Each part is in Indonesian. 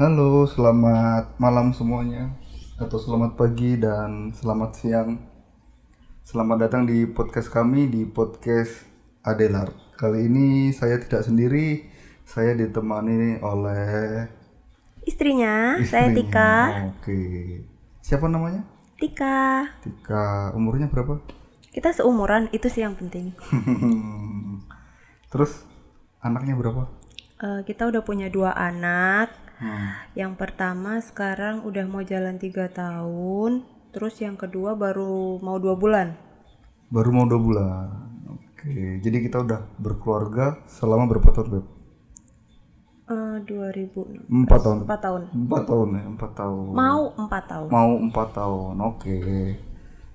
Halo, selamat malam semuanya atau selamat pagi dan selamat siang. Selamat datang di podcast kami di podcast Adelar. Kali ini saya tidak sendiri, saya ditemani oleh Istrinya, saya istrinya. Tika. Oke. Siapa namanya? Tika. Tika. Umurnya berapa? Kita seumuran, itu sih yang penting. Terus anaknya berapa? Eh, kita udah punya dua anak. Hmm. Yang pertama sekarang udah mau jalan tiga tahun. Terus yang kedua baru mau dua bulan. Baru mau dua bulan. Oke. Jadi kita udah berkeluarga selama berapa tahun, Beb? Eh, 2006. Empat tahun. Empat tahun. Empat tahun ya, empat tahun. Mau empat tahun. Mau empat tahun, oke.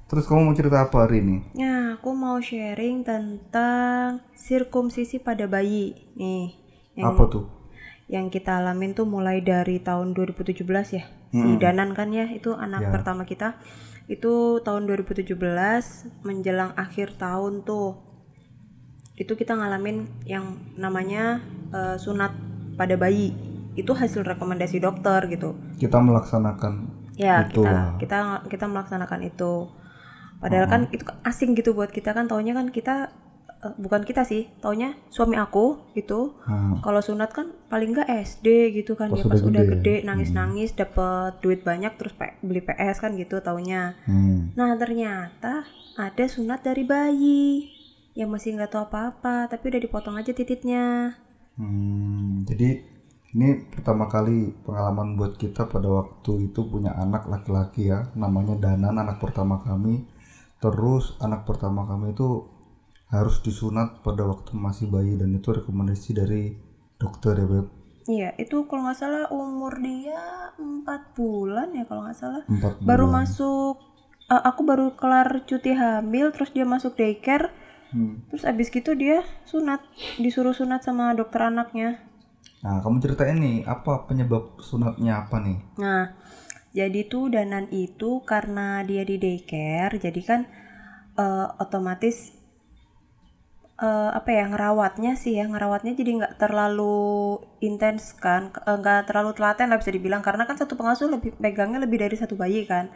Terus kamu mau cerita apa hari ini? Nah, aku mau sharing tentang sirkumsisi pada bayi. Nih, yang Apa tuh? Yang kita alamin tuh mulai dari tahun 2017 ya. Si Danan kan ya, itu anak Ya. pertama kita. Itu tahun 2017 menjelang akhir tahun tuh. Itu kita ngalamin yang namanya eh, sunat pada bayi. Itu hasil rekomendasi dokter gitu. Kita melaksanakan Ya, itu. kita kita kita melaksanakan itu. Padahal kan itu asing gitu buat kita kan taunya kan kita eh, bukan kita sih, taunya suami aku gitu. Nah, Kalau sunat kan paling nggak SD gitu kan Pas ya pas udah gede. gede nangis-nangis dapet duit banyak terus beli PS kan gitu taunya. hmm. Nah ternyata ada sunat dari bayi yang masih nggak tahu apa-apa tapi udah dipotong aja titiknya. Hmm, jadi ini pertama kali pengalaman buat kita pada waktu itu punya anak laki-laki ya, namanya Danan, anak pertama kami. Terus anak pertama kami itu harus disunat pada waktu masih bayi dan itu rekomendasi dari dokter ya Beb. Iya itu kalau nggak salah umur dia empat bulan ya kalau nggak salah. Empat Baru bulan. masuk, eh, aku baru kelar cuti hamil terus dia masuk daycare. Hmm. Terus abis gitu dia sunat, disuruh sunat sama dokter anaknya. Nah, kamu ceritain nih apa penyebab sunatnya apa nih? Nah, jadi tuh Danan itu karena dia di daycare, jadi kan eh, otomatis eh, apa ya ngerawatnya sih ya ngerawatnya jadi nggak terlalu intens kan, eh, nggak terlalu telaten lah bisa dibilang karena kan satu pengasuh lebih pegangnya lebih dari satu bayi kan.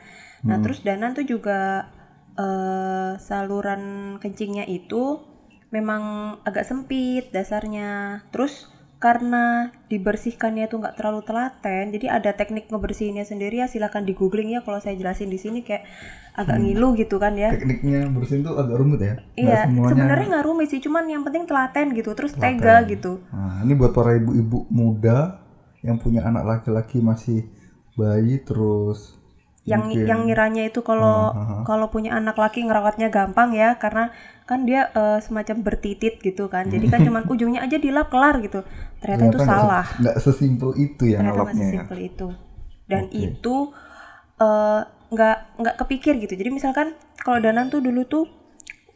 Nah terus Danan tuh juga eh, saluran kencingnya itu memang agak sempit dasarnya. Terus karena dibersihkannya tuh nggak terlalu telaten, jadi ada teknik ngebersihinnya sendiri ya silahkan di googling ya kalau saya jelasin di sini kayak agak ngilu gitu kan ya. Tekniknya bersihin tuh agak rumit ya? Iya, semuanya. sebenarnya nggak rumit sih, cuman yang penting telaten gitu, terus tega gitu. Nah, ini buat para ibu-ibu muda yang punya anak laki-laki masih bayi terus Yang yang ngiranya itu kalau kalau punya anak laki ngerawatnya gampang ya, karena kan dia eh, semacam bertitit gitu kan. Jadi kan cuman ujungnya aja dilap kelar gitu. Ternyata itu ternyata nggak salah. se- nggak sesimpel itu ya Ternyata nggak ya. sesimpel itu. Dan itu eh, nggak nggak kepikir gitu. Jadi misalkan kalau Danan tuh dulu tuh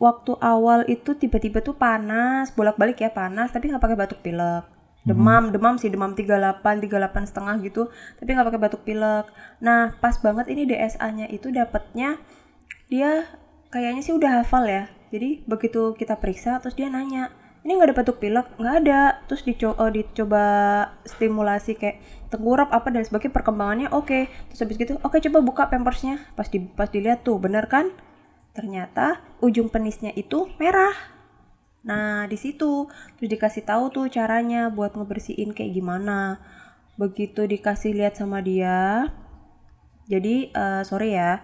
waktu awal itu tiba-tiba tuh panas, bolak-balik ya panas, tapi nggak pakai batuk pilek. Demam, demam sih, demam 38, 38 setengah gitu, tapi nggak pakai batuk pilek. Nah, pas banget ini DSA-nya itu dapatnya dia kayaknya sih udah hafal ya. Jadi begitu kita periksa, terus dia nanya, ini nggak ada batuk pilek, nggak ada. Terus dicoba, dicoba stimulasi kayak tengkurap apa dan sebagainya perkembangannya oke. Terus habis gitu, oke coba buka pampersnya. Pas di pas dilihat tuh, bener kan? Ternyata ujung penisnya itu merah. Nah, di situ terus dikasih tahu tuh caranya buat ngebersihin kayak gimana. Begitu dikasih lihat sama dia. Jadi eh, sorry ya.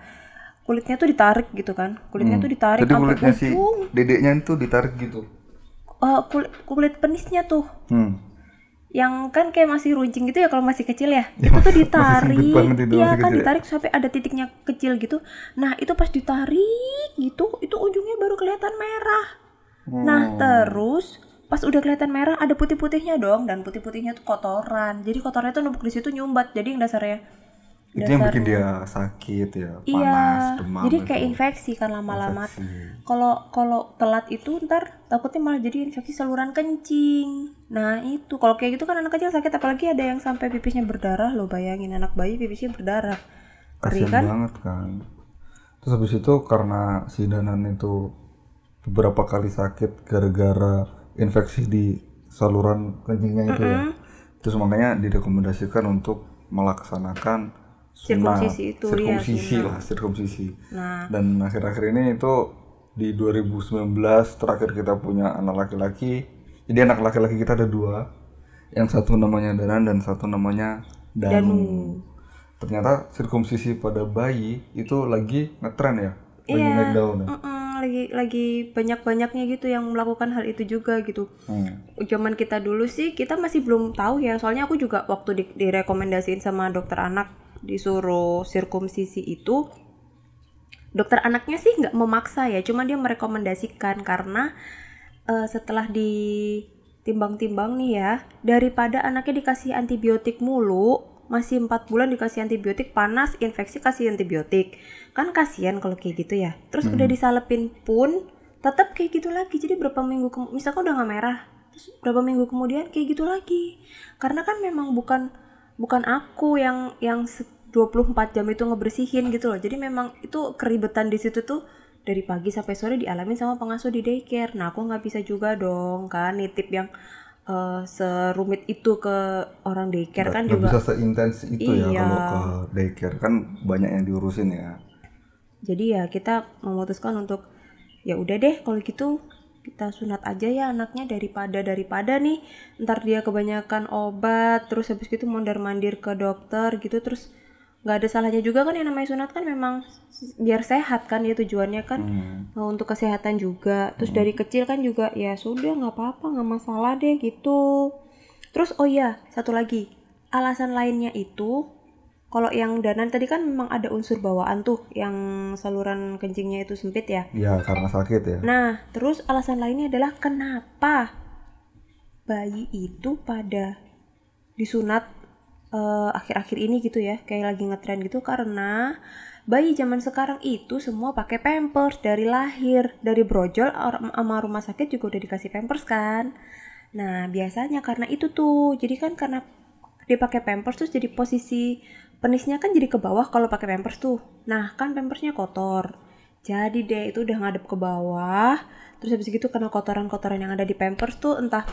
Kulitnya tuh ditarik gitu kan. Kulitnya tuh ditarik Hmm. Jadi kulitnya si dedeknya itu ditarik gitu. Eh, kulit, kulit penisnya tuh Hmm. yang kan kayak masih runcing gitu ya kalau masih kecil ya, itu tuh ditarik itu iya kan kecil ya. ditarik sampai ada titiknya kecil gitu nah itu pas ditarik gitu itu ujungnya baru kelihatan merah nah Oh. terus pas udah kelihatan merah ada putih-putihnya dong dan putih-putihnya tuh kotoran jadi kotornya tuh numpuk di situ nyumbat jadi yang dasarnya Itu yang bikin dia sakit ya, panas, iya demam. jadi itu. kayak infeksi kan lama-lama kalau kalau telat itu ntar takutnya malah jadi infeksi saluran kencing. Nah itu kalau kayak gitu kan anak kecil sakit apalagi ada yang sampai pipisnya berdarah lo bayangin anak bayi pipisnya berdarah. Kasian kan? banget kan. Terus habis itu karena si Danan itu beberapa kali sakit gara-gara infeksi di saluran kencingnya itu ya. terus makanya direkomendasikan untuk melaksanakan Sirkumsisi itu, iya, sirkumsisi lah sirkumsisi. Nah, dan akhir-akhir ini itu di 2019 terakhir kita punya anak laki-laki. Jadi anak laki-laki kita ada dua. Yang satu namanya Danan dan satu namanya Danu, ternyata sirkumsisi pada bayi itu lagi ngetren ya? Lagi Iya. naik daun ya? Mm-mm, lagi lagi banyak-banyaknya gitu yang melakukan hal itu juga gitu. Hmm. Zaman kita dulu sih kita masih belum tahu ya. Soalnya aku juga waktu di, direkomendasiin sama dokter anak disuruh sirkumsisi itu dokter anaknya sih nggak memaksa ya, cuma dia merekomendasikan karena eh, setelah ditimbang-timbang nih ya, daripada anaknya dikasih antibiotik mulu, masih empat bulan dikasih antibiotik panas, infeksi kasih antibiotik, kan kasihan kalau kayak gitu ya. Terus udah disalepin pun tetap kayak gitu lagi. Jadi berapa minggu misalkan udah nggak merah, terus berapa minggu kemudian kayak gitu lagi. Karena kan memang bukan bukan aku yang yang se- 24 jam itu ngebersihin gitu loh. Jadi memang itu keribetan di situ tuh dari pagi sampai sore dialamin sama pengasuh di daycare. Nah, aku nggak bisa juga dong kan nitip yang eh, serumit itu ke orang daycare kan nggak juga. bisa seintens itu ya Iya. kalau ke daycare kan banyak yang diurusin ya Jadi ya kita memutuskan untuk ya udah deh kalau gitu kita sunat aja ya anaknya daripada daripada nih. Ntar dia kebanyakan obat terus habis gitu mondar mandir ke dokter gitu terus nggak ada salahnya juga kan yang namanya sunat kan memang biar sehat kan ya tujuannya kan. Hmm. Nah, untuk kesehatan juga. Terus dari kecil kan juga ya sudah nggak apa-apa nggak masalah deh gitu. Terus oh iya satu lagi. Alasan lainnya itu kalau yang danan tadi kan memang ada unsur bawaan tuh yang saluran kencingnya itu sempit ya. Ya karena sakit ya. Nah terus alasan lainnya adalah kenapa bayi itu pada disunat eh, akhir-akhir ini gitu ya kayak lagi ngetren gitu karena bayi zaman sekarang itu semua pakai pampers dari lahir dari brojol sama rumah sakit juga udah dikasih pampers kan. Nah biasanya karena itu tuh jadi kan karena dia pakai pampers terus jadi posisi penisnya kan jadi ke bawah kalau pakai pampers tuh. Nah kan pampersnya kotor. Jadi deh itu udah ngadep ke bawah. Terus habis gitu karena kotoran-kotoran yang ada di pampers tuh entah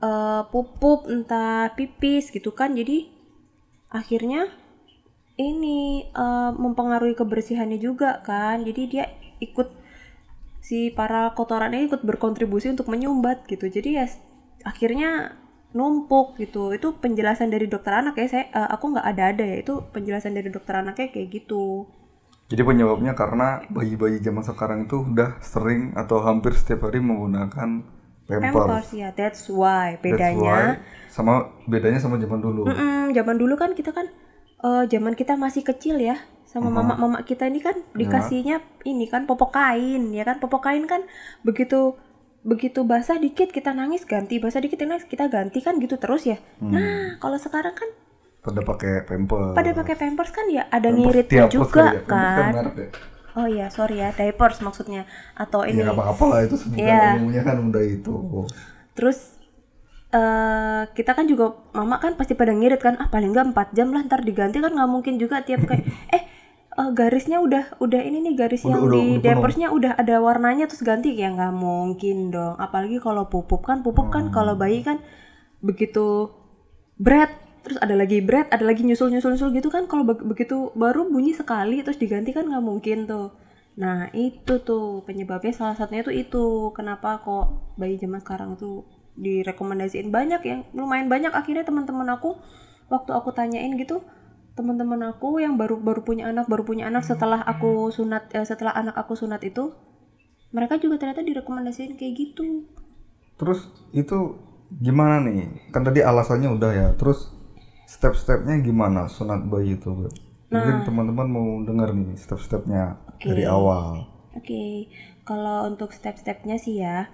eh, pupup entah pipis gitu kan. Jadi akhirnya ini eh, mempengaruhi kebersihannya juga kan. Jadi dia ikut si para kotorannya ikut berkontribusi untuk menyumbat gitu. Jadi ya akhirnya numpuk gitu. Itu penjelasan dari dokter anak ya saya eh, aku nggak ada-ada ya. Itu penjelasan dari dokter anaknya kayak gitu. Jadi penyebabnya karena bayi-bayi zaman sekarang itu udah sering atau hampir setiap hari menggunakan pampers. pampers ya that's why That's bedanya why. Sama bedanya sama zaman dulu. Mm-mm, zaman dulu kan kita kan eh, zaman kita masih kecil ya. Sama mama-mama kita ini kan dikasihnya ini kan popok kain ya kan? Popok kain kan begitu begitu basah dikit kita nangis ganti basah dikit kita nangis kita ganti kan gitu terus ya nah kalau sekarang kan Pada pakai pampers. pada pakai pampers kan ya ada Pampers ngiritnya juga ya. Pampers kan merek ya. oh iya sorry ya diapers maksudnya atau Ya ini nggak apa-apa lah itu sebutan Iya. umumnya kan udah itu. Terus eh kita kan juga mama kan pasti pada ngirit kan ah paling nggak 4 jam lah ntar diganti kan nggak mungkin juga tiap kayak eh eh, garisnya udah udah ini nih garis Udah- yang udah- di udah diapersnya udah ada warnanya terus ganti. Ya nggak mungkin dong. Apalagi kalau pupuk kan pupuk kan kalau bayi kan begitu bread terus ada lagi bread ada lagi nyusul nyusul nyusul gitu kan. Kalau be- begitu baru bunyi sekali terus diganti kan nggak mungkin tuh. Nah itu tuh penyebabnya. Salah satunya tuh itu. Kenapa kok bayi zaman sekarang tuh direkomendasiin banyak yang lumayan banyak. Akhirnya teman-teman aku waktu aku tanyain gitu teman-teman aku yang baru baru punya anak baru punya anak setelah aku sunat eh, setelah anak aku sunat itu mereka juga ternyata direkomendasiin kayak gitu Terus itu gimana nih? Kan tadi alasannya udah ya. Terus step-stepnya gimana sunat bayi itu? Beb? Mungkin Nah. teman-teman mau dengar nih step-stepnya dari awal. Oke, kalau untuk step-stepnya sih ya,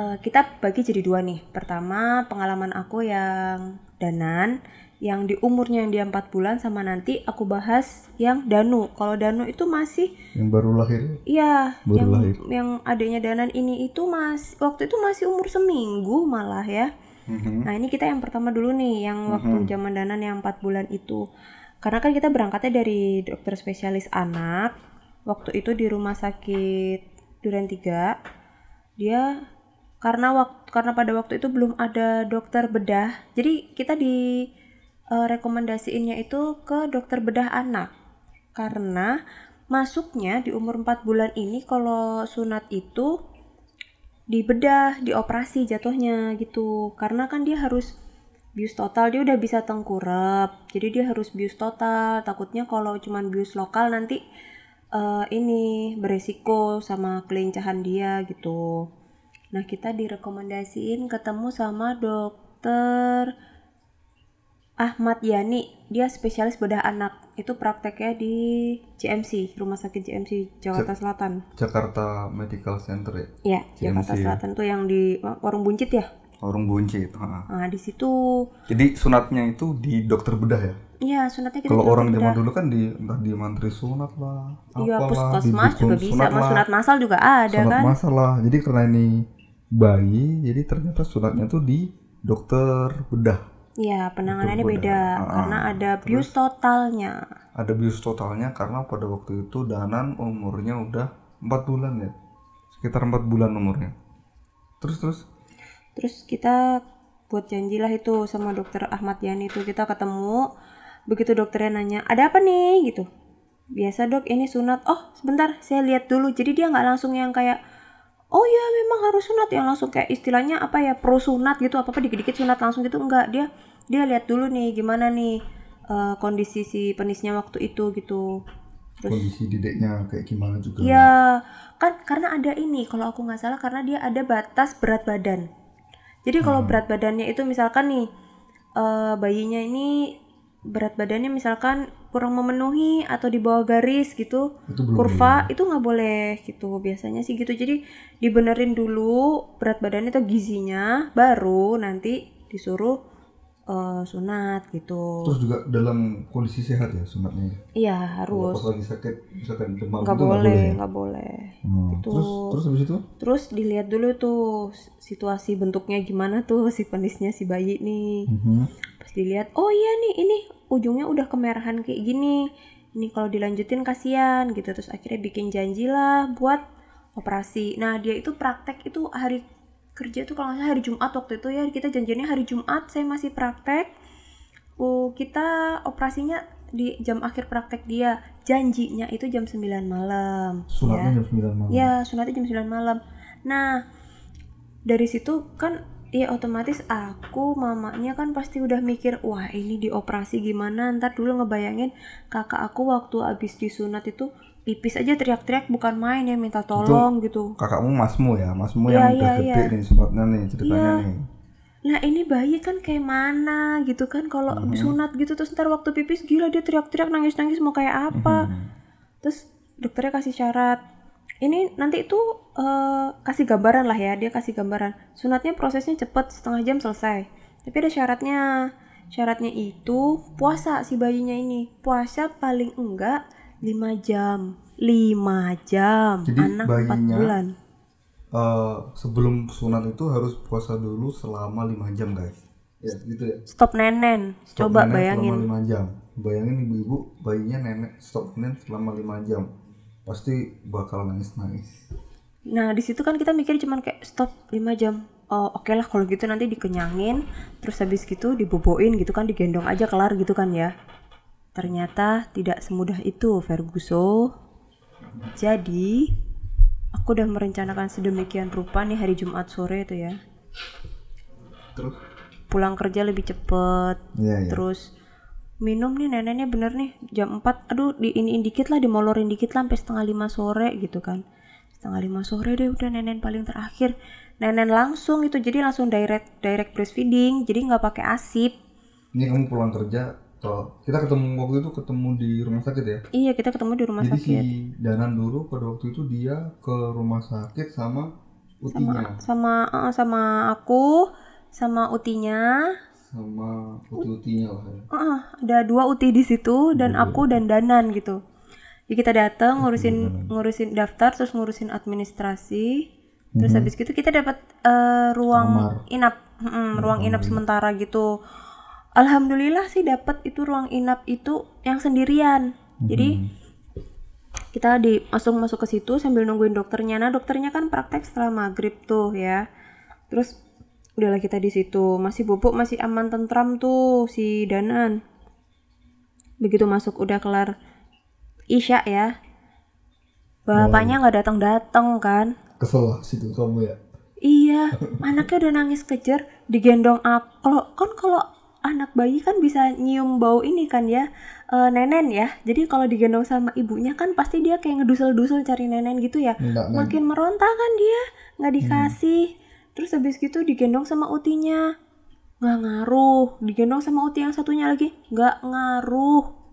eh, kita bagi jadi dua nih. Pertama, pengalaman aku yang danan, yang di umurnya yang dia 4 bulan sama nanti aku bahas yang danu. Kalau danu itu masih, Yang baru lahir. iya, Baru yang lahir. yang adanya danan ini itu mas, waktu itu masih umur seminggu malah ya. Mhm. Nah ini kita yang pertama dulu nih, yang waktu zaman danan yang 4 bulan itu. Karena kan kita berangkatnya dari dokter spesialis anak, waktu itu di rumah sakit Duren 3, dia karena waktu karena pada waktu itu belum ada dokter bedah jadi kita di eh, rekomendasiinnya itu ke dokter bedah anak. Karena masuknya di umur 4 bulan ini kalau sunat itu dibedah dioperasi jatuhnya gitu. Karena kan dia harus bius total dia udah bisa tengkurap. Jadi dia harus bius total. Takutnya kalau cuman bius lokal nanti eh, ini beresiko sama kelincahan dia gitu. Nah kita direkomendasiin ketemu sama dokter Ahmad Yani dia spesialis bedah anak itu prakteknya di CMC Rumah Sakit CMC Jakarta Selatan Jakarta Medical Center ya ya Jakarta CMC. Selatan tuh yang di warung buncit ya Warung Buncit ha. nah di situ jadi sunatnya itu di dokter bedah ya Iya, sunatnya kita kalau orang zaman dulu kan di entah di mantri sunat lah Iya, puskesmas di juga bisa, sunat mas lah. sunat masal juga ada sunat kan. masalah jadi karena ini bayi jadi ternyata sunatnya tuh di dokter bedah Iya, penanganannya beda bedah. Ah, karena ada bius totalnya. ada bius totalnya karena pada waktu itu Danan umurnya udah empat bulan ya sekitar empat bulan umurnya terus terus Terus kita buat janjilah itu sama dokter Ahmad Yani itu kita ketemu. Begitu dokternya nanya, "Ada apa nih?" gitu. Biasa, Dok, ini sunat. Oh, sebentar, saya lihat dulu. Jadi dia nggak langsung yang kayak Oh ya memang harus sunat yang langsung kayak istilahnya apa ya pro sunat gitu apa apa dikit-dikit sunat langsung gitu. Enggak dia dia lihat dulu nih gimana nih eh, kondisi si penisnya waktu itu gitu. Kondisi dideknya kayak gimana juga? Ya, kan karena ada ini, kalau aku nggak salah karena dia ada batas berat badan. Jadi kalau berat badannya itu misalkan nih eh, bayinya ini berat badannya misalkan kurang memenuhi atau di bawah garis gitu, itu belum kurva itu nggak boleh gitu. Biasanya sih gitu. Jadi dibenerin dulu berat badannya atau gizinya, baru nanti disuruh eh, sunat gitu. terus juga dalam kondisi sehat ya sunatnya Iya Kalau harus. pas lagi sakit misalkan demam Nggak boleh, ya? nggak boleh. Hmm, Gitu. terus terus habis itu Terus dilihat dulu tuh situasi bentuknya gimana tuh si penisnya si bayi nih. Mhm. Pas dilihat, oh iya nih ini ujungnya udah kemerahan kayak gini. Ini kalau dilanjutin kasihan gitu. Terus akhirnya bikin janji lah buat operasi. Nah dia itu praktek itu hari kerja tuh kalau nggak salah hari Jumat waktu itu ya kita janjiannya hari Jumat saya masih praktek. Oh, kita operasinya di jam akhir praktek dia janjinya itu jam 9 malam ya. sunatnya jam 9 malam Ya, sunatnya jam 9 malam. Nah, dari situ kan ya otomatis aku mamanya kan pasti udah mikir, wah ini dioperasi gimana? Ntar dulu ngebayangin kakak aku waktu abis disunat itu pipis aja teriak-teriak bukan main ya minta tolong gitu. kakakmu masmu ya masmu Iya, yang iya, udah gede iya. nih sunatnya nih ceritanya Iya. nih Nah ini bayi kan kayak mana gitu kan kalau abis sunat gitu terus ntar waktu pipis gila dia teriak-teriak nangis-nangis mau kayak apa? Hmm. Terus dokternya kasih syarat. Ini nanti itu eh, kasih gambaran lah ya, dia kasih gambaran. Sunatnya prosesnya cepet setengah jam selesai. Tapi ada syaratnya. Syaratnya itu puasa si bayinya ini. Puasa paling enggak 5 jam. 5 jam. Jadi Anak 4 bayinya bulan. Eh, sebelum sunat itu harus puasa dulu selama 5 jam guys ya gitu ya Stop nenen. Stop Coba nenek bayangin. selama 5 jam bayangin ibu-ibu bayinya nenek stop nenek selama 5 jam pasti bakal nangis-nangis Nah, di situ kan kita mikir cuman kayak stop 5 jam. Oh, oke lah kalau gitu nanti dikenyangin, terus habis gitu diboboin gitu kan, digendong aja kelar gitu kan ya. Ternyata tidak semudah itu, Ferguso. Jadi, aku udah merencanakan sedemikian rupa nih hari Jumat sore itu ya. terus Pulang kerja lebih cepet, iya ya terus minum nih neneknya bener nih jam 4 aduh di ini dikit lah dimolorin dikit lah sampai setengah lima sore gitu kan. Setengah lima sore deh udah nenen paling terakhir. Nenen langsung itu jadi langsung direct direct breastfeeding jadi nggak pakai asip. Ini kamu pulang kerja atau kita ketemu waktu itu ketemu di rumah sakit ya? Iya kita ketemu di rumah jadi sakit. Si Danan dulu pada waktu itu dia ke rumah sakit sama utinya. sama eh, sama aku sama utinya sama uti-utinya lah ya. Eh, ada dua uti di situ dan aku dan danan gitu. Jadi kita datang ngurusin ngurusin daftar terus ngurusin administrasi. Terus habis gitu kita dapat eh, ruang inap. Mm-mm, ruang inap sementara gitu. Alhamdulillah sih dapat itu ruang inap itu yang sendirian. Jadi kita di masuk masuk ke situ sambil nungguin dokternya. Nah dokternya kan praktek setelah maghrib tuh ya. Terus udahlah kita di situ masih bubuk masih aman tentram tuh si Danan begitu masuk udah kelar Isya ya bapaknya nggak datang datang kan Kesel situ kamu ya. Iya, anaknya udah nangis kejer, digendong aku. Kalau kan kalau anak bayi kan bisa nyium bau ini kan ya, eh, nenen ya. Jadi kalau digendong sama ibunya kan pasti dia kayak ngedusel-dusel cari nenen gitu ya. Enggak. Makin meronta kan dia, nggak dikasih. Terus habis gitu digendong sama utinya, nggak ngaruh. Digendong sama uti yang satunya lagi, nggak ngaruh.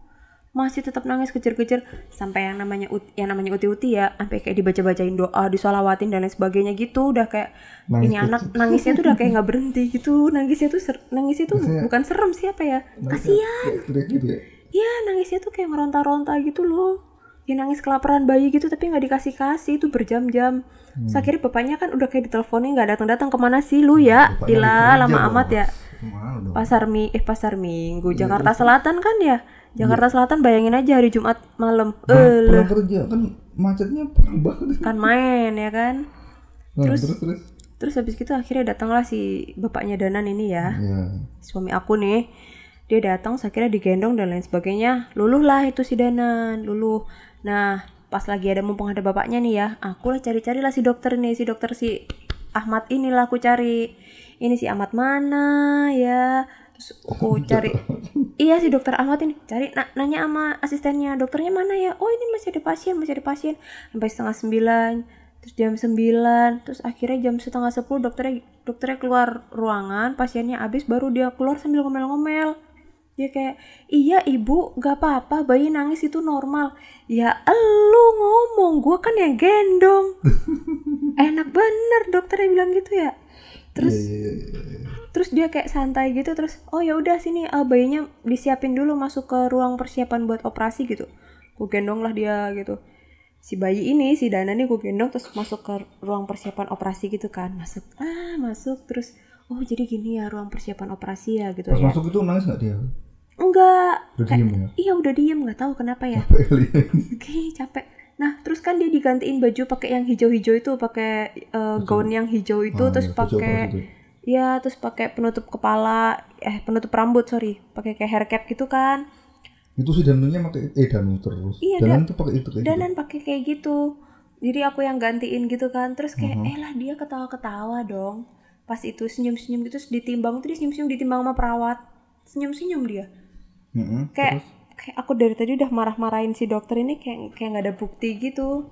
Masih tetap nangis kejar-kejar. Sampai yang namanya ut yang namanya uti-uti ya sampai kayak dibaca-bacain doa disolawatin dan lain sebagainya gitu. Udah kayak Nangis ini anak nangisnya tuh udah kayak nggak berhenti gitu. Nangisnya tuh ser nangisnya tuh Maksudnya- bukan serem siapa ya? kasihan. gitu ya. Iya nangisnya tuh kayak meronta-ronta gitu loh dia nangis kelaparan bayi gitu tapi nggak dikasih kasih itu berjam-jam. Terus akhirnya bapaknya kan udah kayak diteleponin nggak datang-datang ke mana sih lu ya? Bapaknya gila lama dong. amat ya. Pasar mi eh pasar minggu Iya, Jakarta Selatan kan ya? Jakarta Selatan bayangin aja hari Jumat malam. Nah, eh pulang kerja kan macetnya parah banget. kan main ya kan? Nah, terus terus. terus. habis gitu akhirnya datanglah si bapaknya Danan ini ya. Ya. suami aku nih. Dia datang saya kira digendong dan lain sebagainya. Luluh lah itu si Danan luluh nah pas lagi ada mumpung ada bapaknya nih ya aku lah cari-cari lah si dokter nih si dokter si Ahmad inilah aku cari. Ini si Ahmad mana ya? Terus aku cari. Iya si dokter Ahmad ini. Cari na- nanya sama asistennya dokternya mana ya? Oh ini masih ada pasien masih ada pasien. Sampai setengah sembilan terus jam sembilan terus akhirnya jam setengah sepuluh dokternya dokternya keluar ruangan pasiennya habis baru dia keluar sambil ngomel-ngomel dia kayak iya ibu gak apa-apa bayi nangis itu normal. Ya elu ngomong gua kan yang gendong. Enak bener dokternya bilang gitu ya. Terus Iya, iya, iya, iya. terus dia kayak santai gitu terus oh ya udah sini ah, bayinya disiapin dulu masuk ke ruang persiapan buat operasi gitu. Gue gendong lah dia gitu. Si bayi ini si Dana nih gue gendong terus masuk ke ruang persiapan operasi gitu kan. Masuk ah masuk terus oh jadi gini ya ruang persiapan operasi ya gitu Pas ya masuk itu nangis nggak dia? enggak Udah diem ya? iya udah diem nggak tahu kenapa ya Apa Eli? Oke capek. Nah terus kan dia digantiin baju pakai yang hijau-hijau itu, pakai eh, gaun yang hijau itu, Ah, terus iya, pakai, ya terus pakai penutup kepala, eh penutup rambut sorry, pakai kayak hair cap gitu kan. Itu si Danunya pakai eh Danu terus. Iya, Danan tuh pakai itu kayak gitu. Danan pakai kayak gitu. Jadi aku yang gantiin gitu kan, terus kayak Mhm. eh lah dia ketawa-ketawa dong. Pas itu senyum-senyum gitu, terus ditimbang tuh dia senyum-senyum ditimbang sama perawat, senyum-senyum dia. Mm-mm, Kayak terus kayak aku dari tadi udah marah-marahin si dokter ini kayak kayak nggak ada bukti gitu.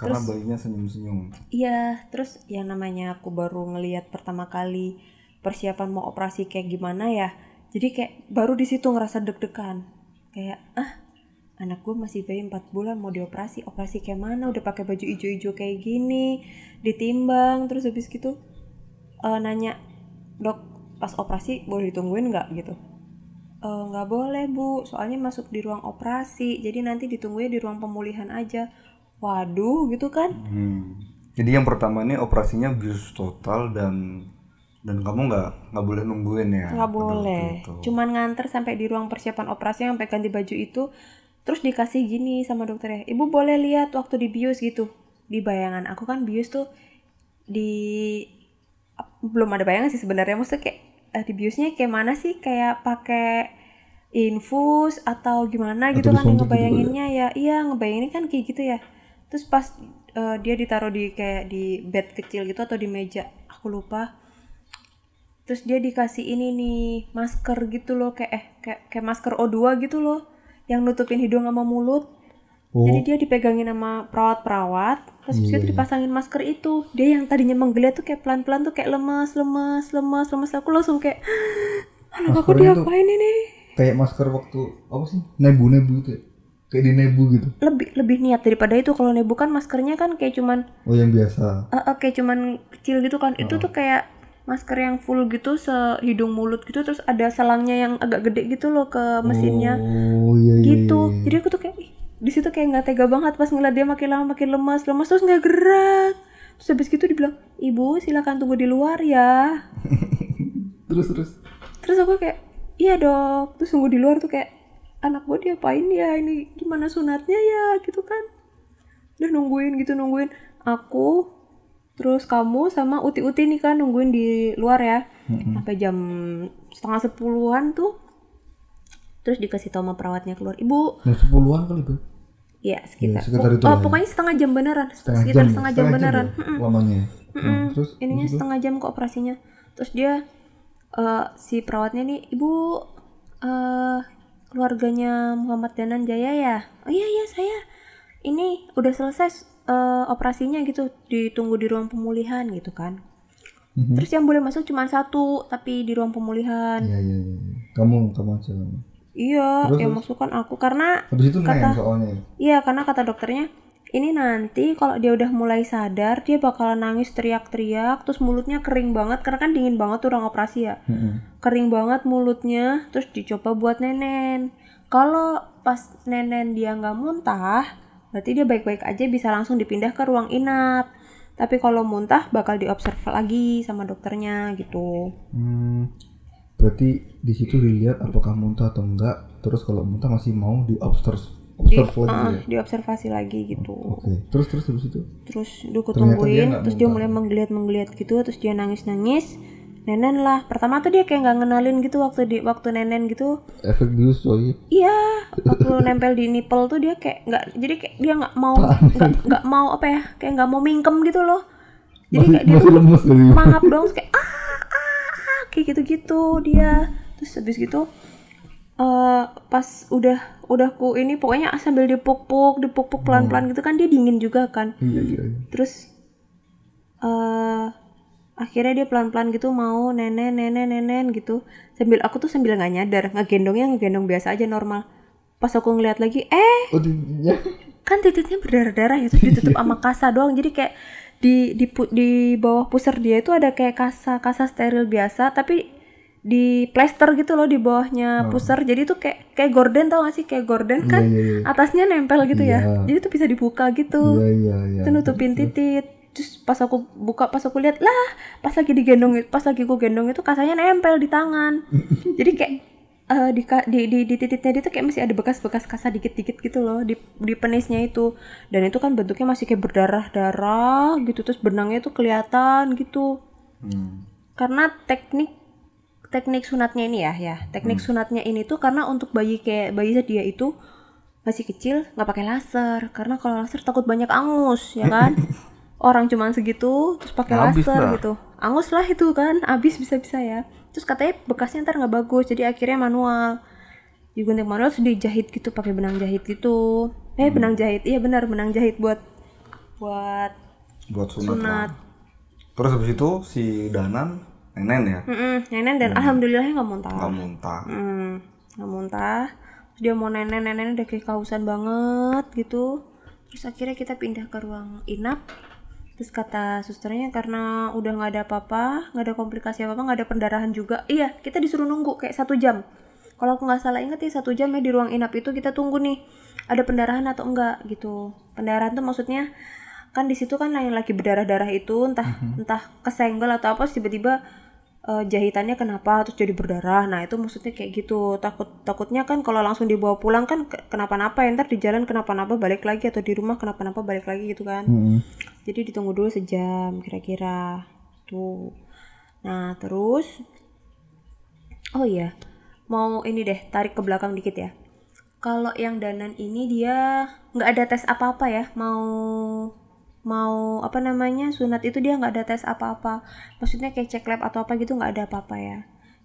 karena bayinya senyum-senyum. Iya, terus yang namanya aku baru ngelihat pertama kali persiapan mau operasi kayak gimana ya. Jadi kayak baru di situ ngerasa deg-degan. Kayak ah anak gue masih bayi 4 bulan mau dioperasi, operasi kayak mana? Udah pakai baju ijo-ijo kayak gini, ditimbang terus habis gitu eh, nanya dok pas operasi boleh ditungguin nggak gitu? "Eh, nggak boleh bu, soalnya masuk di ruang operasi, jadi nanti ditunggunya di ruang pemulihan aja. Waduh, gitu kan? Hmm. Jadi yang pertama ini operasinya bius total dan dan kamu nggak nggak boleh nungguin ya? nggak boleh itu. cuman nganter sampai di ruang persiapan operasi sampai ganti baju itu terus dikasih gini sama dokternya ibu boleh lihat waktu di bius gitu di bayangan aku kan bius tuh di belum ada bayangan sih sebenarnya. Maksudnya kayak eh, di biusnya kayak mana sih? Kayak pakai infus atau gimana gitu Atau kan yang disuntik gitu ngebayanginnya? Ya iya ngebayanginnya kan kayak gitu ya. Terus pas eh, dia ditaruh di kayak di bed kecil gitu atau di meja aku lupa. Terus dia dikasih ini nih masker gitu loh kayak eh kayak, kayak masker O2 gitu loh yang nutupin hidung sama mulut. Oh, jadi dia dipegangin sama perawat-perawat terus habis Iya, itu iya. dipasangin masker itu dia yang tadinya menggeliat tuh kayak pelan-pelan tuh kayak lemas lemas lemas lemas aku langsung kayak anak aku diapain ini kayak masker waktu apa sih? Nebu-nebu gitu. ya? Kayak di nebu gitu. lebih lebih niat daripada itu kalau nebu kan maskernya kan kayak cuman Oh, yang biasa. eh, eh, kayak cuman kecil gitu kan itu tuh kayak masker yang full gitu sehidung mulut gitu terus ada selangnya yang agak gede gitu loh ke mesinnya Oh, iya iya. gitu iya. jadi aku tuh kayak ih, di situ kayak nggak tega banget pas ngeliat dia makin lama makin lemas lemas terus nggak gerak. Terus habis gitu dibilang ibu silakan tunggu di luar ya. Terus terus. terus aku kayak iya dok. Terus tunggu di luar tuh kayak anak gue diapain ya? Ini gimana sunatnya ya? Gitu kan. Udah nungguin gitu nungguin. Aku terus kamu sama uti-uti nih kan nungguin di luar ya. Sampai jam setengah sepuluhan tuh. Terus dikasih tau sama perawatnya keluar. Ibu Ya sepuluhan kali beb. Ya sekitar, Ya, sekitar itu oh, ya. pokoknya setengah jam beneran Setengah sekitar jam. setengah jam beneran ya, lamanya. ya? Mm-mm. Nah, terus ininya setengah jam kok operasinya terus dia eh, si perawatnya nih ibu eh keluarganya Muhammad Danan Jaya ya oh iya iya saya ini udah selesai eh, operasinya gitu ditunggu di ruang pemulihan gitu kan Mhm. terus yang boleh masuk cuma satu tapi di ruang pemulihan Iya iya iya. Kamu kamu aja. Iya Terus, yang terus? masuk kan aku karena Habis itu Kata- soalnya. ya? Iya, karena kata dokternya, ini nanti kalau dia udah mulai sadar, dia bakalan nangis teriak-teriak, terus mulutnya kering banget, karena kan dingin banget tuh ruang operasi ya. Mm-mm. Kering banget mulutnya, terus dicoba buat nenen. Kalau pas nenen dia nggak muntah, berarti dia baik-baik aja bisa langsung dipindah ke ruang inap. Tapi kalau muntah bakal diobserv lagi sama dokternya gitu. Hmm, berarti di situ dilihat apakah muntah atau enggak. Terus kalau muntah masih mau di observe Di, observe lagi uh, ya. diobservasi lagi gitu. Oke. Terus terus habis itu. terus dia tungguin terus dia mulai menggeliat menggeliat gitu terus dia nangis nangis nenen lah pertama tuh dia kayak nggak ngenalin gitu waktu di waktu nenen gitu Efek bius coy. iya waktu nempel di nipple tuh dia kayak nggak jadi kayak dia nggak mau nggak mau apa ya kayak nggak mau mingkem gitu loh jadi Masih kayak dia masih tuh lemes mangap dong terus kayak ah kayak gitu gitu dia terus habis gitu eh pas udah udah ku ini pokoknya sambil dipuk-puk dipuk-puk pelan-pelan gitu kan dia dingin juga kan Iya iya. iya. terus eh akhirnya dia pelan-pelan gitu mau nenen nenen nenen gitu sambil aku tuh sambil nggak nyadar ngegendongnya ngegendong biasa aja normal pas aku ngeliat lagi eh Oh titiknya. kan titiknya berdarah-darah ya terus ditutup sama kasa doang jadi kayak di di di bawah pusar dia itu ada kayak kasa kasa steril biasa tapi di plester gitu loh di bawahnya pusar. Jadi tuh kayak kayak gorden tau gak sih? Kayak gorden kan Iya iya iya. atasnya nempel gitu ya. Iya. jadi tuh bisa dibuka gitu. Iya iya iya. itu nutupin titit. Terus pas aku buka pas aku lihat lah pas lagi digendong pas lagi aku gendong itu kasanya nempel di tangan. Jadi kayak eh, di, di di di tititnya dia tuh kayak masih ada bekas-bekas kasa dikit-dikit gitu loh di di penisnya itu. Dan itu kan bentuknya masih kayak berdarah-darah gitu terus benangnya tuh kelihatan gitu. Hmm. karena teknik teknik sunatnya ini ya ya. Teknik sunatnya ini tuh karena untuk bayi kayak bayi dia itu masih kecil nggak pakai laser. Karena kalau laser takut banyak angus ya kan? Orang cuma segitu terus pakai laser lah. gitu. Angus lah itu kan habis bisa bisa ya terus katanya bekasnya ntar nggak bagus jadi akhirnya manual digunting manual terus dijahit gitu pakai benang jahit gitu eh benang jahit iya benar benang jahit buat buat Buat sunat. sunat lah. Terus habis itu si Danan nenen ya. Mm-mm, nenen dan alhamdulillahnya nggak muntah Nggak muntah. Hmm, nggak muntah. Terus dia mau nenen nenen udah kayak kausan banget gitu. Terus akhirnya kita pindah ke ruang inap. Terus kata susternya karena udah nggak ada apa-apa, nggak ada komplikasi apa-apa, nggak ada pendarahan juga. Iya, kita disuruh nunggu kayak satu jam. Kalau aku nggak salah inget ya satu jam ya di ruang inap itu kita tunggu nih ada pendarahan atau enggak gitu. Pendarahan tuh maksudnya kan di situ kan yang lagi berdarah-darah itu entah entah kesenggol atau apa tiba-tiba eh, jahitannya kenapa terus jadi berdarah. Nah itu maksudnya kayak gitu. Takut takutnya kan kalau langsung dibawa pulang kan ke- kenapa-napa ya ntar di jalan kenapa-napa balik lagi atau di rumah kenapa-napa balik lagi gitu kan. Hmm. jadi ditunggu dulu sejam kira-kira tuh nah terus oh iya mau ini deh tarik ke belakang dikit ya. Kalau yang danan ini dia nggak ada tes apa-apa ya mau mau apa namanya sunat itu dia nggak ada tes apa-apa. Maksudnya kayak cek lab atau apa gitu nggak ada apa-apa ya.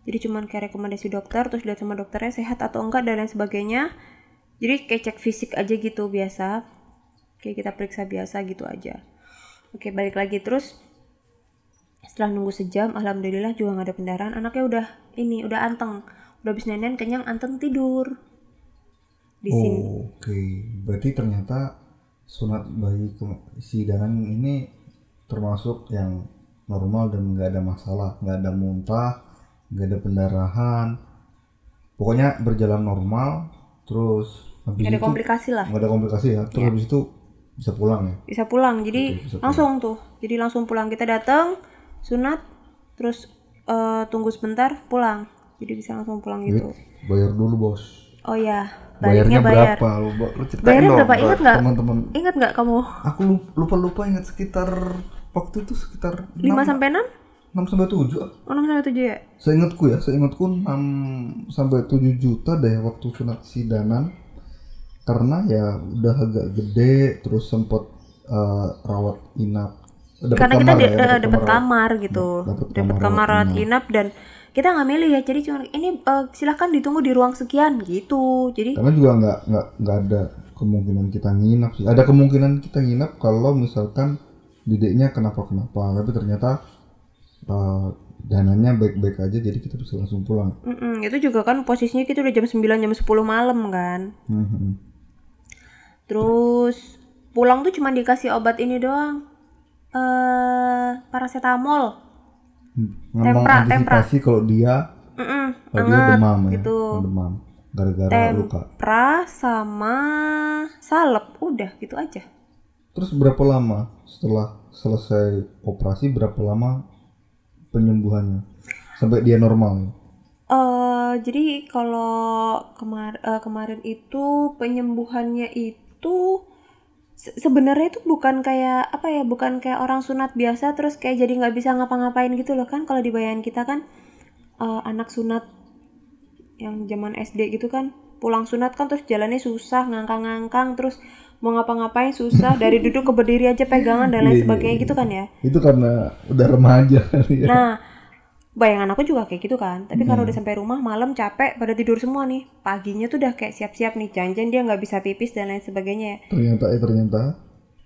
Jadi cuman kayak rekomendasi dokter terus lihat sama dokternya sehat atau enggak dan lain sebagainya. Jadi kayak cek fisik aja gitu biasa. Kayak kita periksa biasa gitu aja. Oke balik lagi. Terus setelah nunggu sejam alhamdulillah juga nggak ada pendarahan. Anaknya udah ini udah anteng. Udah habis nenen kenyang anteng tidur. Di sini. Oh, Oke, berarti ternyata sunat bayi si Danan ini termasuk yang normal dan nggak ada masalah, nggak ada muntah, nggak ada pendarahan, pokoknya berjalan normal. Terus habis nggak ada itu komplikasi lah nggak ada komplikasi ya. Terus habis itu bisa pulang ya. bisa pulang jadi Oke, bisa pulang. langsung tuh jadi langsung pulang kita datang sunat terus eh, tunggu sebentar pulang jadi bisa langsung pulang gitu Bayar dulu bos. oh ya Bayarnya bayar berapa? Lu, lu ceritain Bayarnya dong berapa? Ingat nggak? Teman-teman. ingat nggak kamu Aku lupa lupa ingat sekitar waktu itu sekitar 5 sampai 6? 6 sampai 7 ah. Oh, 6 sampai 7 ya? Seingatku ya, seingatku 6 sampai 7 juta deh waktu sunat si Danan. Karena ya udah agak gede terus sempat eh, rawat inap. Dapet Karena kita kamar ya, eh, dapet dapat kamar. kamar gitu. Dapat kamar kamar rawat inap dan kita nggak milih ya. Jadi cuma ini eh, silahkan ditunggu di ruang sekian gitu. Jadi Karena juga nggak nggak nggak ada kemungkinan kita nginap sih. Ada kemungkinan kita nginap kalau misalkan dedeknya kenapa-kenapa. Tapi ternyata eh, dananya baik-baik aja jadi kita bisa langsung pulang. mm-mm, itu juga kan posisinya kita udah jam 9 jam 10 malam kan. Mhm. Terus pulang tuh cuma dikasih obat ini doang. Eh paracetamol. Ngomong Tempra, tempra. antisipasi kalau dia kalau dia demam ya, gitu. Demam gara-gara luka. Pra sama salep udah gitu aja. Terus berapa lama setelah selesai operasi berapa lama penyembuhannya sampai dia normal? eh jadi kalau kemar eh, kemarin itu penyembuhannya itu se- sebenarnya itu bukan kayak apa ya bukan kayak orang sunat biasa terus kayak jadi nggak bisa ngapa-ngapain gitu loh kan? Kalau di bayangan kita kan eh, anak sunat yang zaman SD gitu kan pulang sunat kan terus jalannya susah ngangkang-ngangkang terus mau ngapa-ngapain susah dari duduk ke berdiri aja pegangan dan lain Iya, iya, sebagainya gitu kan ya? Itu karena udah remaja ya. Nah, bayangan aku juga kayak gitu kan. Tapi karena Hmm. udah sampai rumah malam capek pada tidur semua nih. Paginya tuh udah kayak siap-siap nih janjian dia nggak bisa pipis dan lain sebagainya ya. Ternyata eh ternyata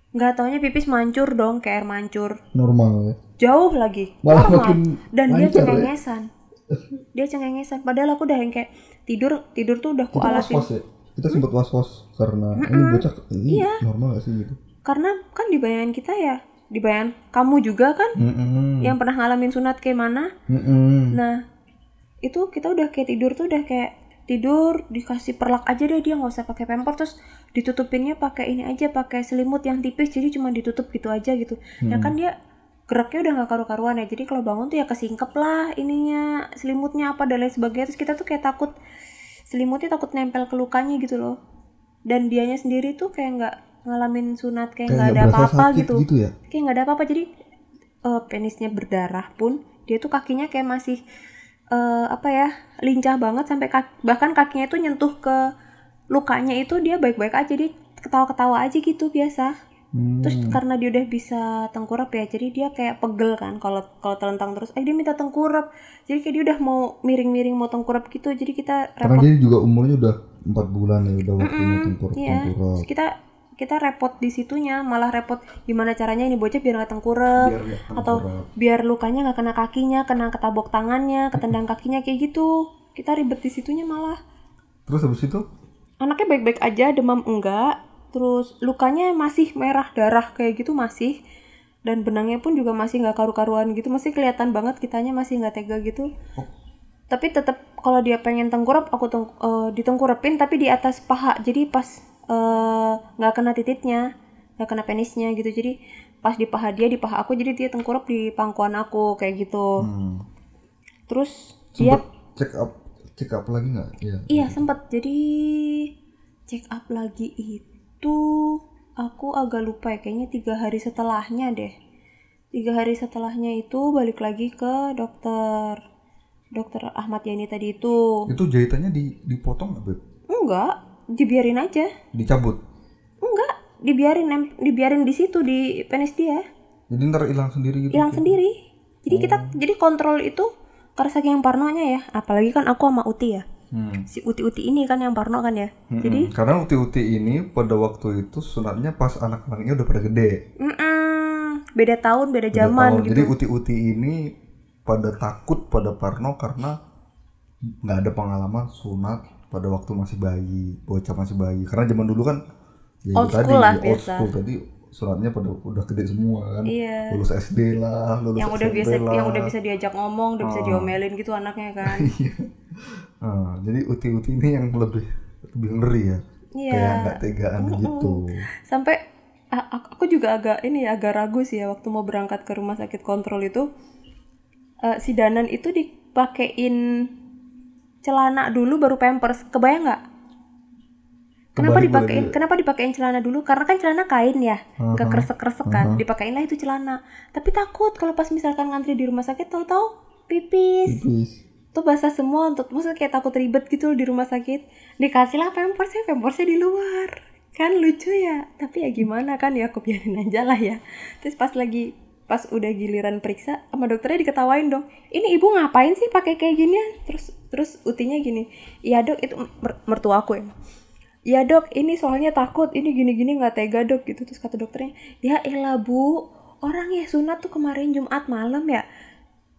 Nggak taunya pipis mancur dong kayak air mancur. normal ya. Jauh lagi. Malah Normal. makin dan dia ya. cengengesan. Dia cengengesan. Padahal aku udah yang kayak tidur tidur tuh udah ku Kita alasin. was-was ya. Kita sempat was-was karena ini bocah ini Iya. normal gak sih gitu. Karena kan di bayangan kita ya, di bayangan kamu juga kan Mm-mm. yang pernah ngalamin sunat kayak mana. Mm-mm. Nah, itu kita udah kayak tidur tuh udah kayak tidur dikasih perlak aja deh dia nggak usah pakai pamper terus ditutupinnya pakai ini aja pakai selimut yang tipis jadi cuma ditutup gitu aja gitu. Nah kan dia geraknya udah nggak karu-karuan ya jadi kalau bangun tuh ya kesingkep lah ininya selimutnya apa dan lain sebagainya terus kita tuh kayak takut selimutnya takut nempel ke lukanya gitu loh dan dianya sendiri tuh kayak nggak ngalamin sunat kayak nggak ada apa-apa gitu. gitu ya. kayak nggak ada apa-apa. Jadi eh, penisnya berdarah pun dia tuh kakinya kayak masih eh, apa ya lincah banget sampai kaki, bahkan kakinya tuh nyentuh ke lukanya itu dia baik-baik aja. Dia ketawa-ketawa aja gitu biasa. Hmm. terus karena dia udah bisa tengkurap ya jadi dia kayak pegel kan kalau kalau telentang terus eh dia minta tengkurap. Jadi kayak dia udah mau miring-miring mau tengkurap gitu. Jadi kita Karena dia juga umurnya udah empat bulan ya udah waktunya tengkur Iya, tengkurap. terus kita kita repot di situnya, malah repot gimana caranya ini bocah biar nggak tengkurap Biar atau biar lukanya nggak kena kakinya, kena ketabok tangannya, ketendang kakinya kayak gitu. Kita ribet di situnya malah. Terus habis itu Anaknya baik-baik aja, demam enggak, terus lukanya masih merah darah kayak gitu masih dan benangnya pun juga masih nggak karu-karuan gitu masih kelihatan banget kitanya masih nggak tega gitu Oh. tapi tetap kalau dia pengen tengkurap aku teng eh, ditengkurapin tapi di atas paha jadi pas eh, nggak kena titiknya nggak kena penisnya gitu. Jadi pas di paha dia di paha aku jadi dia tengkurap di pangkuan aku kayak gitu. Hmm, terus dia sempet check up check up lagi nggak? Iya. Iya sempat jadi check up lagi itu aku agak lupa ya. Kayaknya tiga hari setelahnya deh. Tiga hari setelahnya itu balik lagi ke dokter dokter Ahmad Yani tadi itu. Itu jahitannya di dipotong nggak beb? enggak dibiarin aja Dicabut. enggak dibiarin dibiarin di situ di penis dia Jadi ntar hilang sendiri gitu. hilang sendiri jadi kita jadi kontrol itu karena saking parnonya ya apalagi kan aku sama Uti ya Hmm. si Uti-Uti ini kan yang parno kan ya Mm-mm. jadi karena uti-uti ini pada waktu itu sunatnya pas anak-anaknya udah pada gede. Mm-mm. beda tahun beda zaman tahun. gitu Jadi uti-uti ini pada takut pada Parno karena nggak ada pengalaman sunat pada waktu masih bayi, bocah masih bayi. Karena zaman dulu kan ya Old tadi school lah, old biasa. school tadi sunatnya pada udah gede semua kan. Iya. Lulus SD lah, lulus yang udah SMP biasa lah. yang udah bisa diajak ngomong udah bisa diomelin gitu anaknya kan Ah, jadi uti-uti ini yang lebih lebih ngeri ya. Iya. Kayak nggak tegaan gitu. sampai a- a- aku juga agak ini ya agak ragu sih ya waktu mau berangkat ke rumah sakit kontrol itu eh, si Danan itu dipakein celana dulu baru pampers kebayang nggak Kenapa dipakein? Kenapa dipakein celana dulu? Karena kan celana kain ya, nggak kresek-kresek kan. Dipakein lah itu celana. Tapi takut kalau pas misalkan ngantri di rumah sakit, tahu-tahu pipis. Pipis. Tuh basah semua untuk maksudnya kayak takut ribet gitu loh di rumah sakit. Dikasih lah pampersnya, pampersnya di luar. Kan lucu ya. Tapi ya gimana kan ya aku biarin aja lah ya. Terus pas lagi pas udah giliran periksa sama dokternya diketawain dong. Ini ibu ngapain sih pakai kayak ginian? Terus terus utinya gini. Iya dok itu mer- mertua aku ya. Iya dok, ini soalnya takut, ini gini-gini nggak tega dok gitu. Terus kata dokternya, ya elah bu, orang ya sunat tuh kemarin Jumat malam ya.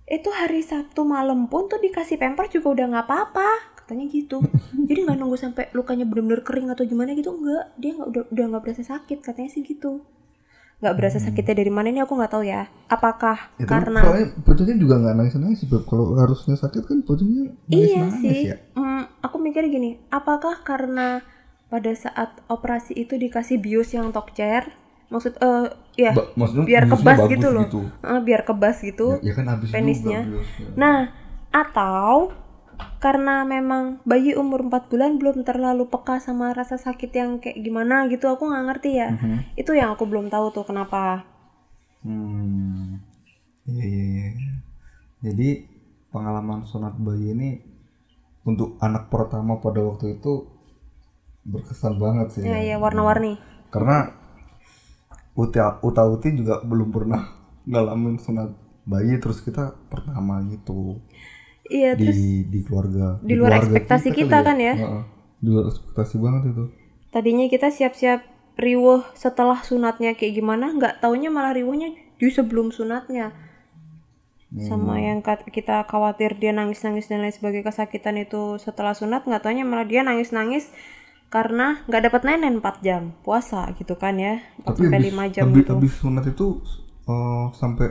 Itu hari Sabtu malam pun tuh dikasih pamper juga udah nggak apa-apa, katanya gitu. Jadi nggak nunggu sampai lukanya bener-bener kering atau gimana gitu, enggak. Dia nggak udah udah nggak berasa sakit, katanya sih gitu. Nggak berasa sakitnya dari mana ini aku nggak tahu ya. Apakah Itu karena soalnya juga nggak nangis nangis sih. Kalau harusnya sakit kan putusnya nangis Iya nangis sih. ya. Hmm, aku mikir gini, apakah karena pada saat operasi itu dikasih bius yang tokcer, maksud eh ya Ba- maksudnya biar kebas gitu loh, gitu. Eh, biar kebas gitu. Ya, ya kan habis penisnya. juga biusnya. Nah, atau karena memang bayi umur 4 bulan belum terlalu peka sama rasa sakit yang kayak gimana gitu, aku nggak ngerti ya. Mhm. Itu yang aku belum tahu tuh kenapa. Hmm. Iya iya iya. Jadi pengalaman sunat bayi ini untuk anak pertama pada waktu itu berkesan banget sih. Ya, ya warna-warni. Karena Uta Uta Uti juga belum pernah ngalamin sunat bayi terus kita pertama gitu Iya, terus di di keluarga. Di luar keluarga ekspektasi kali kita kan ya. Di luar ekspektasi banget itu. Tadinya kita siap-siap riuh setelah sunatnya kayak gimana, nggak taunya malah riuhnya di sebelum sunatnya. Sama yang kita khawatir dia nangis-nangis dan lain sebagainya kesakitan itu setelah sunat, nggak taunya malah dia nangis-nangis karena nggak dapat nenen 4 jam puasa gitu kan ya. 4 tapi sampai habis, 5 jam habis, gitu. habis sunat itu eh, sampai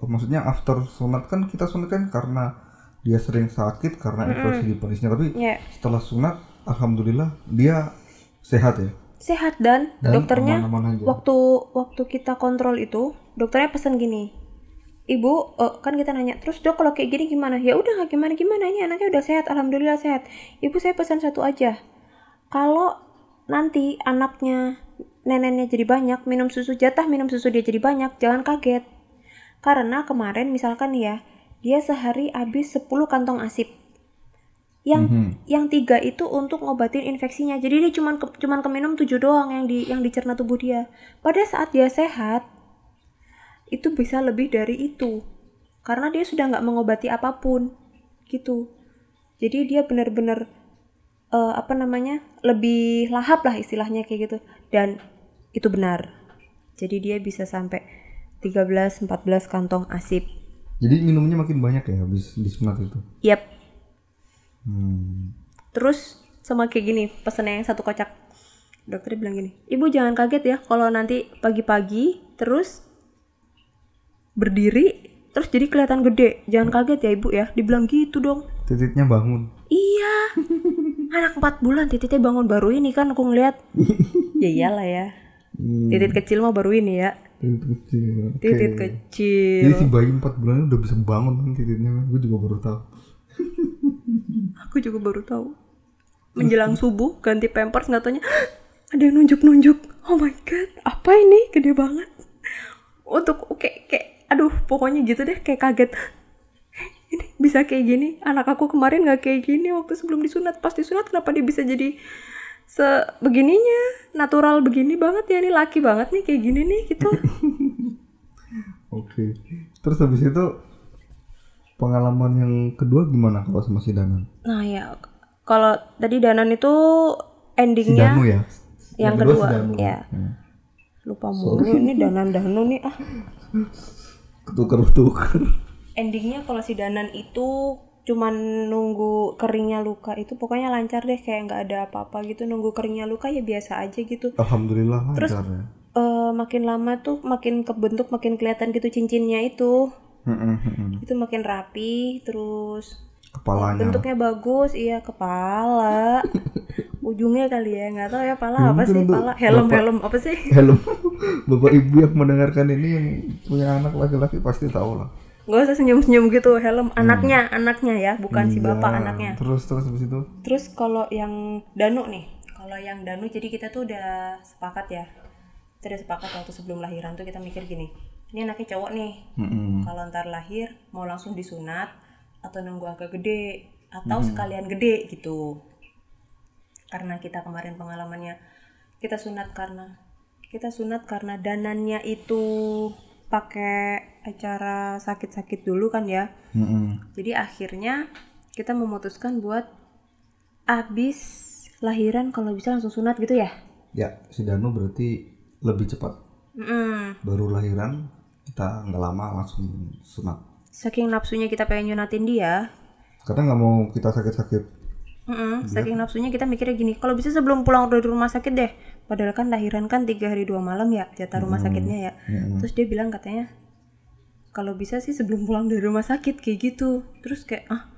maksudnya after sunat kan kita sunat kan karena dia sering sakit karena infeksi di penisnya tapi ya setelah sunat alhamdulillah dia sehat ya? Sehat dan, dan dokternya aman-aman aja. waktu waktu kita kontrol itu dokternya pesan gini ibu eh, kan kita nanya terus dok kalau kayak gini gimana? Ya udah gimana gimana ini anaknya udah sehat alhamdulillah sehat. Ibu saya pesan satu aja. Kalau nanti anaknya neneknya jadi banyak minum susu jatah minum susu dia jadi banyak jangan kaget. Karena kemarin misalkan ya dia sehari habis 10 kantong asip yang Mhm. yang tiga itu untuk ngobatin infeksinya. Jadi dia cuman ke, cuman keminum tujuh doang yang di yang dicerna tubuh dia. Pada saat dia sehat itu bisa lebih dari itu. Karena dia sudah nggak mengobati apa pun gitu. Jadi dia benar-benar eh, apa namanya lebih lahap lah istilahnya kayak gitu. Dan itu benar. Jadi dia bisa sampai 13-14 kantong asip jadi minumnya makin banyak ya habis disunat itu yap hmm. Terus sama kayak gini, pesannya yang satu kocak. Dokternya bilang gini, ibu jangan kaget ya kalau nanti pagi-pagi terus berdiri terus jadi kelihatan gede. Jangan kaget ya ibu ya. Dibilang gitu dong. titiknya bangun Iya. Anak 4 bulan titiknya bangun baru ini kan aku ngeliat. ya iyalah ya. Hmm, Titit kecil mah baru ini ya. Titik kecil Oke. Titit jadi kecil. si bayi 4 bulan udah bisa bangun kan titiknya kan gue juga baru tahu Aku juga baru tahu. Menjelang subuh ganti pampers nggak taunya ada yang nunjuk-nunjuk. Oh my god, apa ini? Gede banget. Untuk kayak kayak aduh pokoknya gitu deh kayak kaget. Ini bisa kayak gini. Anak aku kemarin nggak kayak gini waktu sebelum disunat. Pas disunat kenapa dia bisa jadi sebegininya. Natural begini banget ya ini laki banget nih kayak gini nih gitu. Oke. Terus habis itu pengalaman yang kedua gimana kalau sama si Danan? Nah ya kalau tadi danan itu si endingnya Danu ya? yang kedua kedua, si Danu. ya. Hmm. lupa mulu ini danan danu nih ah. Ketuker ketuker endingnya kalau si danan itu cuman nunggu keringnya luka itu pokoknya lancar deh kayak nggak ada apa-apa gitu. Nunggu keringnya luka ya biasa aja gitu. Alhamdulillah lancar ya. Eh makin lama tuh makin kebentuk makin kelihatan gitu cincinnya itu. Itu makin rapi terus kepalanya. bentuknya bagus. Iya kepala. Ujungnya kali ya nggak tahu ya pala apa sih? pala helm bapak- helm apa sih? Helm. Bapak ibu yang mendengarkan ini yang punya anak laki-laki pasti tahu lah nggak usah senyum senyum gitu helm. Anaknya anaknya ya bukan si Iya, bapak anaknya. Terus terus habis itu? Terus kalau yang danu nih kalau yang Danu jadi kita tuh udah sepakat ya. Kita udah sepakat waktu sebelum lahiran tuh kita mikir gini ini anaknya cowok nih. Mm-mm. kalau ntar lahir mau langsung disunat atau nunggu agak gede atau sekalian gede gitu. Karena kita kemarin pengalamannya kita sunat karena kita sunat karena danannya itu pakai acara sakit-sakit dulu kan ya Mm-mm. jadi akhirnya kita memutuskan buat abis lahiran kalau bisa langsung sunat gitu ya Ya, si Danu berarti lebih cepat. Mm-mm. Baru lahiran kita nggak lama langsung sunat. saking nafsunya kita pengen nyunatin dia Karena nggak mau kita sakit-sakit. Mm-mm, saking nafsunya kita mikirnya gini, kalau bisa sebelum pulang dari rumah sakit deh. Padahal kan lahiran kan tiga hari dua malam ya jatah rumah sakitnya ya. Terus dia bilang katanya, kalau bisa sih sebelum pulang dari rumah sakit kayak gitu. Terus kayak ah,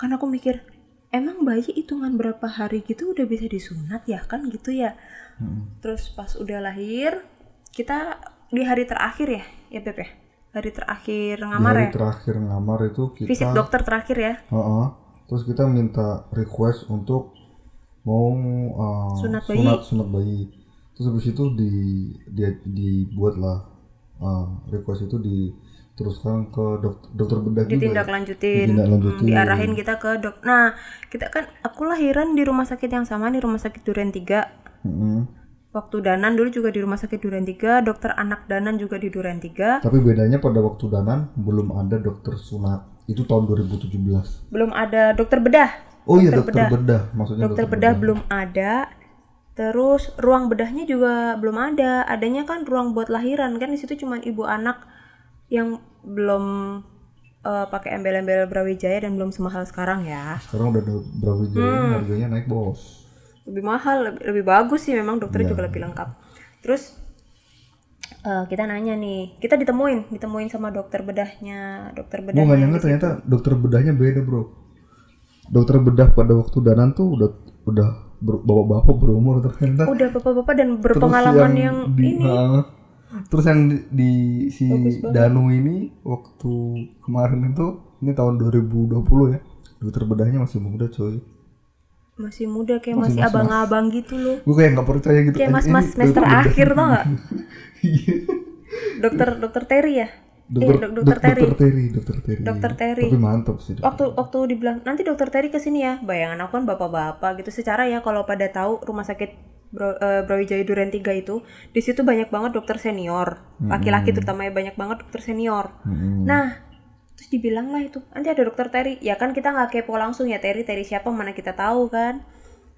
kan aku mikir, emang bayi hitungan berapa hari gitu udah bisa disunat ya kan gitu ya. Terus pas udah lahir, kita di hari terakhir ya, ya Beb ya? Hari terakhir Di ngamar hari ya. terakhir ngamar itu kita Visit dokter terakhir ya. Heeh. terus kita minta request untuk mau uh, Sunat bayi. sunat sunat bayi. Terus habis itu di dia dibuatlah uh, request itu diteruskan ke dokter dokter bedah juga. ya? ditindaklanjutin, Ditindaklanjutin. Hmm, diarahin kita ke dok. Nah, kita kan aku lahiran di rumah sakit yang sama di rumah sakit Duren 3. Mm-mm. Waktu Danan dulu juga di rumah sakit Duren 3, dokter anak Danan juga di Duren 3. Tapi bedanya pada waktu danan belum ada dokter sunat. Itu tahun 2017. Belum ada dokter bedah. Oh iya Dokter dokter bedah, maksudnya Dokter bedah belum ada. Terus ruang bedahnya juga belum ada. Adanya kan ruang buat lahiran kan di situ cuma ibu anak yang belum eh, pakai embel-embel Brawijaya dan belum semahal sekarang ya. Sekarang udah ada Brawijaya Hmm. harganya naik bos. lebih mahal lebih, lebih bagus sih memang dokternya juga lebih lengkap terus eh, kita nanya nih kita ditemuin ditemuin sama dokter bedahnya dokter Gue bedah nggak nyangka ternyata dokter bedahnya beda bro. Dokter bedah pada waktu danan tuh udah udah ber- bapak-bapak berumur ternyata. udah bapak-bapak dan Terus berpengalaman yang, di, ini Nah, terus yang di, di si Danu ini waktu kemarin itu ini tahun 2020 ya. Dokter bedahnya masih muda coy. masih muda kayak masih abang-abang gitu loh Gue kayak nggak percaya gitu. kayak Ini mas-mas semester akhir tau gak Iya. dokter dokter Terry ya Dokter, iya dok- dokter Terry dokter Terry, dokter Terry. Dokter Terry. Tapi mantap sih. waktu waktu dibilang nanti dokter Terry ke sini ya bayangan aku kan bapak-bapak gitu secara ya kalau pada tahu rumah sakit Bro, eh, Brawijaya Duren 3 itu di situ banyak banget dokter senior laki-laki terutama ya banyak banget dokter senior Mm-mm. nah terus dibilang lah itu nanti ada dokter Terry ya kan kita nggak kepo langsung ya Terry Terry siapa mana kita tahu kan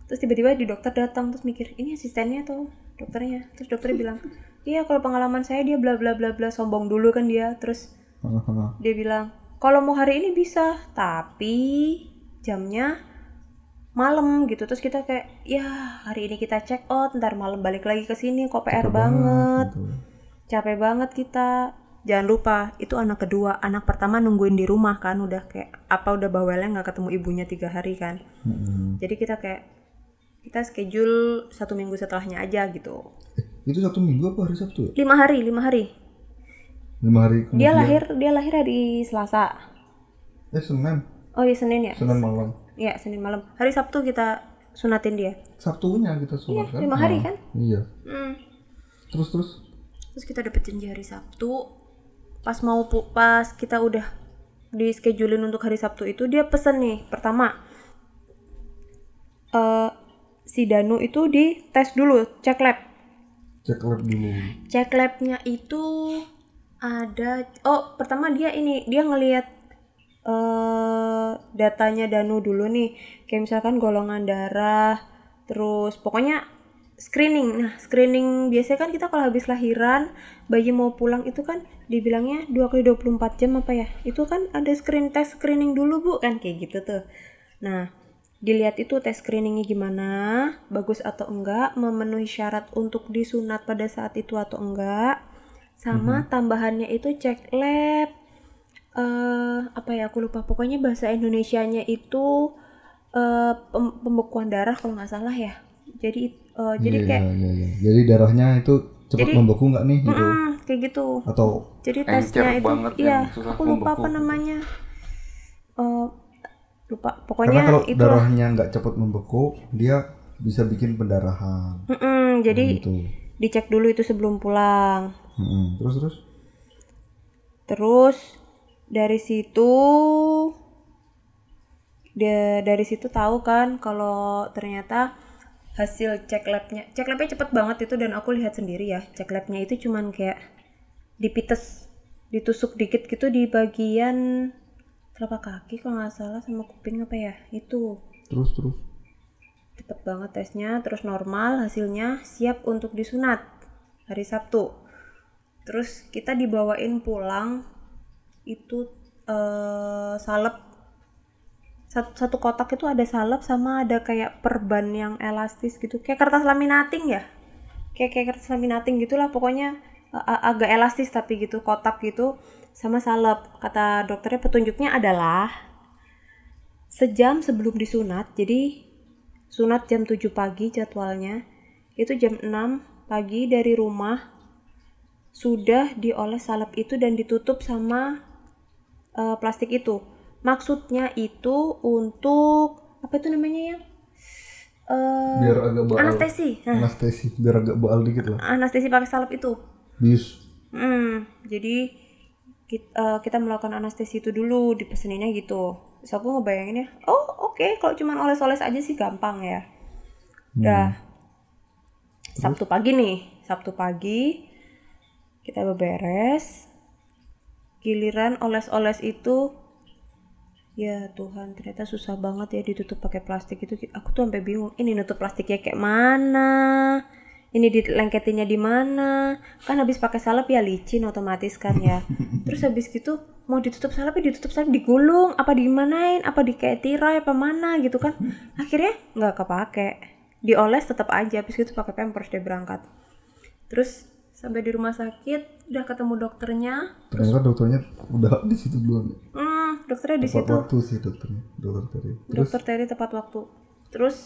terus tiba-tiba di dokter datang terus mikir ini asistennya tuh dokternya. Terus dokternya bilang iya kalau pengalaman saya dia bla bla bla bla sombong dulu kan dia. Terus dia bilang kalau mau hari ini bisa tapi jamnya malam gitu. Terus kita kayak ya hari ini kita check out ntar malam balik lagi ke sini kok PR banget Gitu. capek banget kita. Jangan lupa itu anak kedua anak pertama nungguin di rumah kan udah kayak apa udah bawelnya nggak ketemu ibunya tiga hari kan. Mm-mm. jadi kita kayak kita schedule satu minggu setelahnya aja gitu itu satu minggu apa hari Sabtu ya? lima hari lima hari Lima hari kemudian. dia lahir dia lahir hari Selasa Eh Senin, oh iya Senin ya Senin malam. Iya, Senin malam. Hari Sabtu kita sunatin dia. Sabtunya kita sunat kan? lima hari Nah, kan? Iya. Hmm. Terus terus. Terus kita dapet janji hari Sabtu. Pas mau pas kita udah di schedulein untuk hari Sabtu itu dia pesen nih. Pertama, eh si Danu itu di tes dulu, cek lab. Cek lab dulu. Cek labnya itu ada. Oh, pertama dia ini dia ngelihat eh datanya Danu dulu nih. Kayak misalkan golongan darah, terus pokoknya screening. Nah, screening biasanya kan kita kalau habis lahiran, bayi mau pulang itu kan dibilangnya 2 kali 24 jam apa ya? Itu kan ada screen tes screening dulu, Bu, kan kayak gitu tuh. Nah, dilihat itu tes screeningnya gimana, bagus atau enggak, memenuhi syarat untuk disunat pada saat itu atau enggak. Sama tambahannya itu cek lab. eh apa ya aku lupa pokoknya bahasa Indonesianya itu eh pem- pembekuan darah kalau nggak salah ya. Jadi eh, jadi Iya, kayak iya, iya. Jadi darahnya itu cepat Jadi- membeku nggak nih gitu? mm, kayak gitu. Atau Jadi tesnya itu banget iya, aku lupa apa membeku. namanya. Eh lupa. Karena pokoknya kalau itu darahnya nggak cepat membeku, dia bisa bikin pendarahan. Mm-mm, jadi gitu. dicek dulu itu sebelum pulang. Mm-mm. terus terus? Terus dari situ dia dari situ tahu kan kalau ternyata hasil cek labnya cek labnya cepet banget itu dan aku lihat sendiri ya cek labnya itu cuman kayak dipites ditusuk dikit gitu di bagian telapak kaki kalau nggak salah sama kuping apa ya? Itu. Terus terus. Cepet banget tesnya terus normal hasilnya siap untuk disunat hari Sabtu. Terus kita dibawain pulang itu eh salep. Satu, satu kotak itu ada salep sama ada kayak perban yang elastis gitu. Kayak kertas laminating ya? Kayak kayak kertas laminating gitulah pokoknya a- agak elastis tapi gitu kotak gitu sama salep. Kata dokternya petunjuknya adalah sejam sebelum disunat. Jadi sunat jam 7 pagi jadwalnya. Itu jam 6 pagi dari rumah. Sudah dioles salep itu dan ditutup sama eh, plastik itu. Maksudnya itu untuk apa itu namanya ya? Eh, biar agak baal. anestesi. Nah, anestesi biar agak baal dikit lah. Anestesi pakai salep itu. Bius Hmm, jadi kita, kita melakukan anestesi itu dulu dipeseninnya gitu. Terus aku ngebayangin ya, oh oke kalau cuman oles-oles aja sih gampang ya. Udah. Sabtu pagi nih, Sabtu pagi kita beberes. Giliran oles-oles itu ya Tuhan ternyata susah banget ya ditutup pakai plastik itu. Aku tuh sampai bingung, ini nutup plastiknya kayak mana? Ini dilengketinnya di mana? Kan habis pakai salep ya licin otomatis kan ya. Terus habis gitu mau ditutup salep ya ditutup salep digulung apa dimanain apa di kayak tirai apa mana gitu kan. Akhirnya nggak kepake. Dioles tetap aja habis gitu pakai pampers dia berangkat. Terus sampai di rumah sakit udah ketemu dokternya. Ternyata dokternya udah di situ duluan hmm dokternya di tepat situ. waktu sih dokternya dokter tadi terus? Dokter Terry tepat waktu. Terus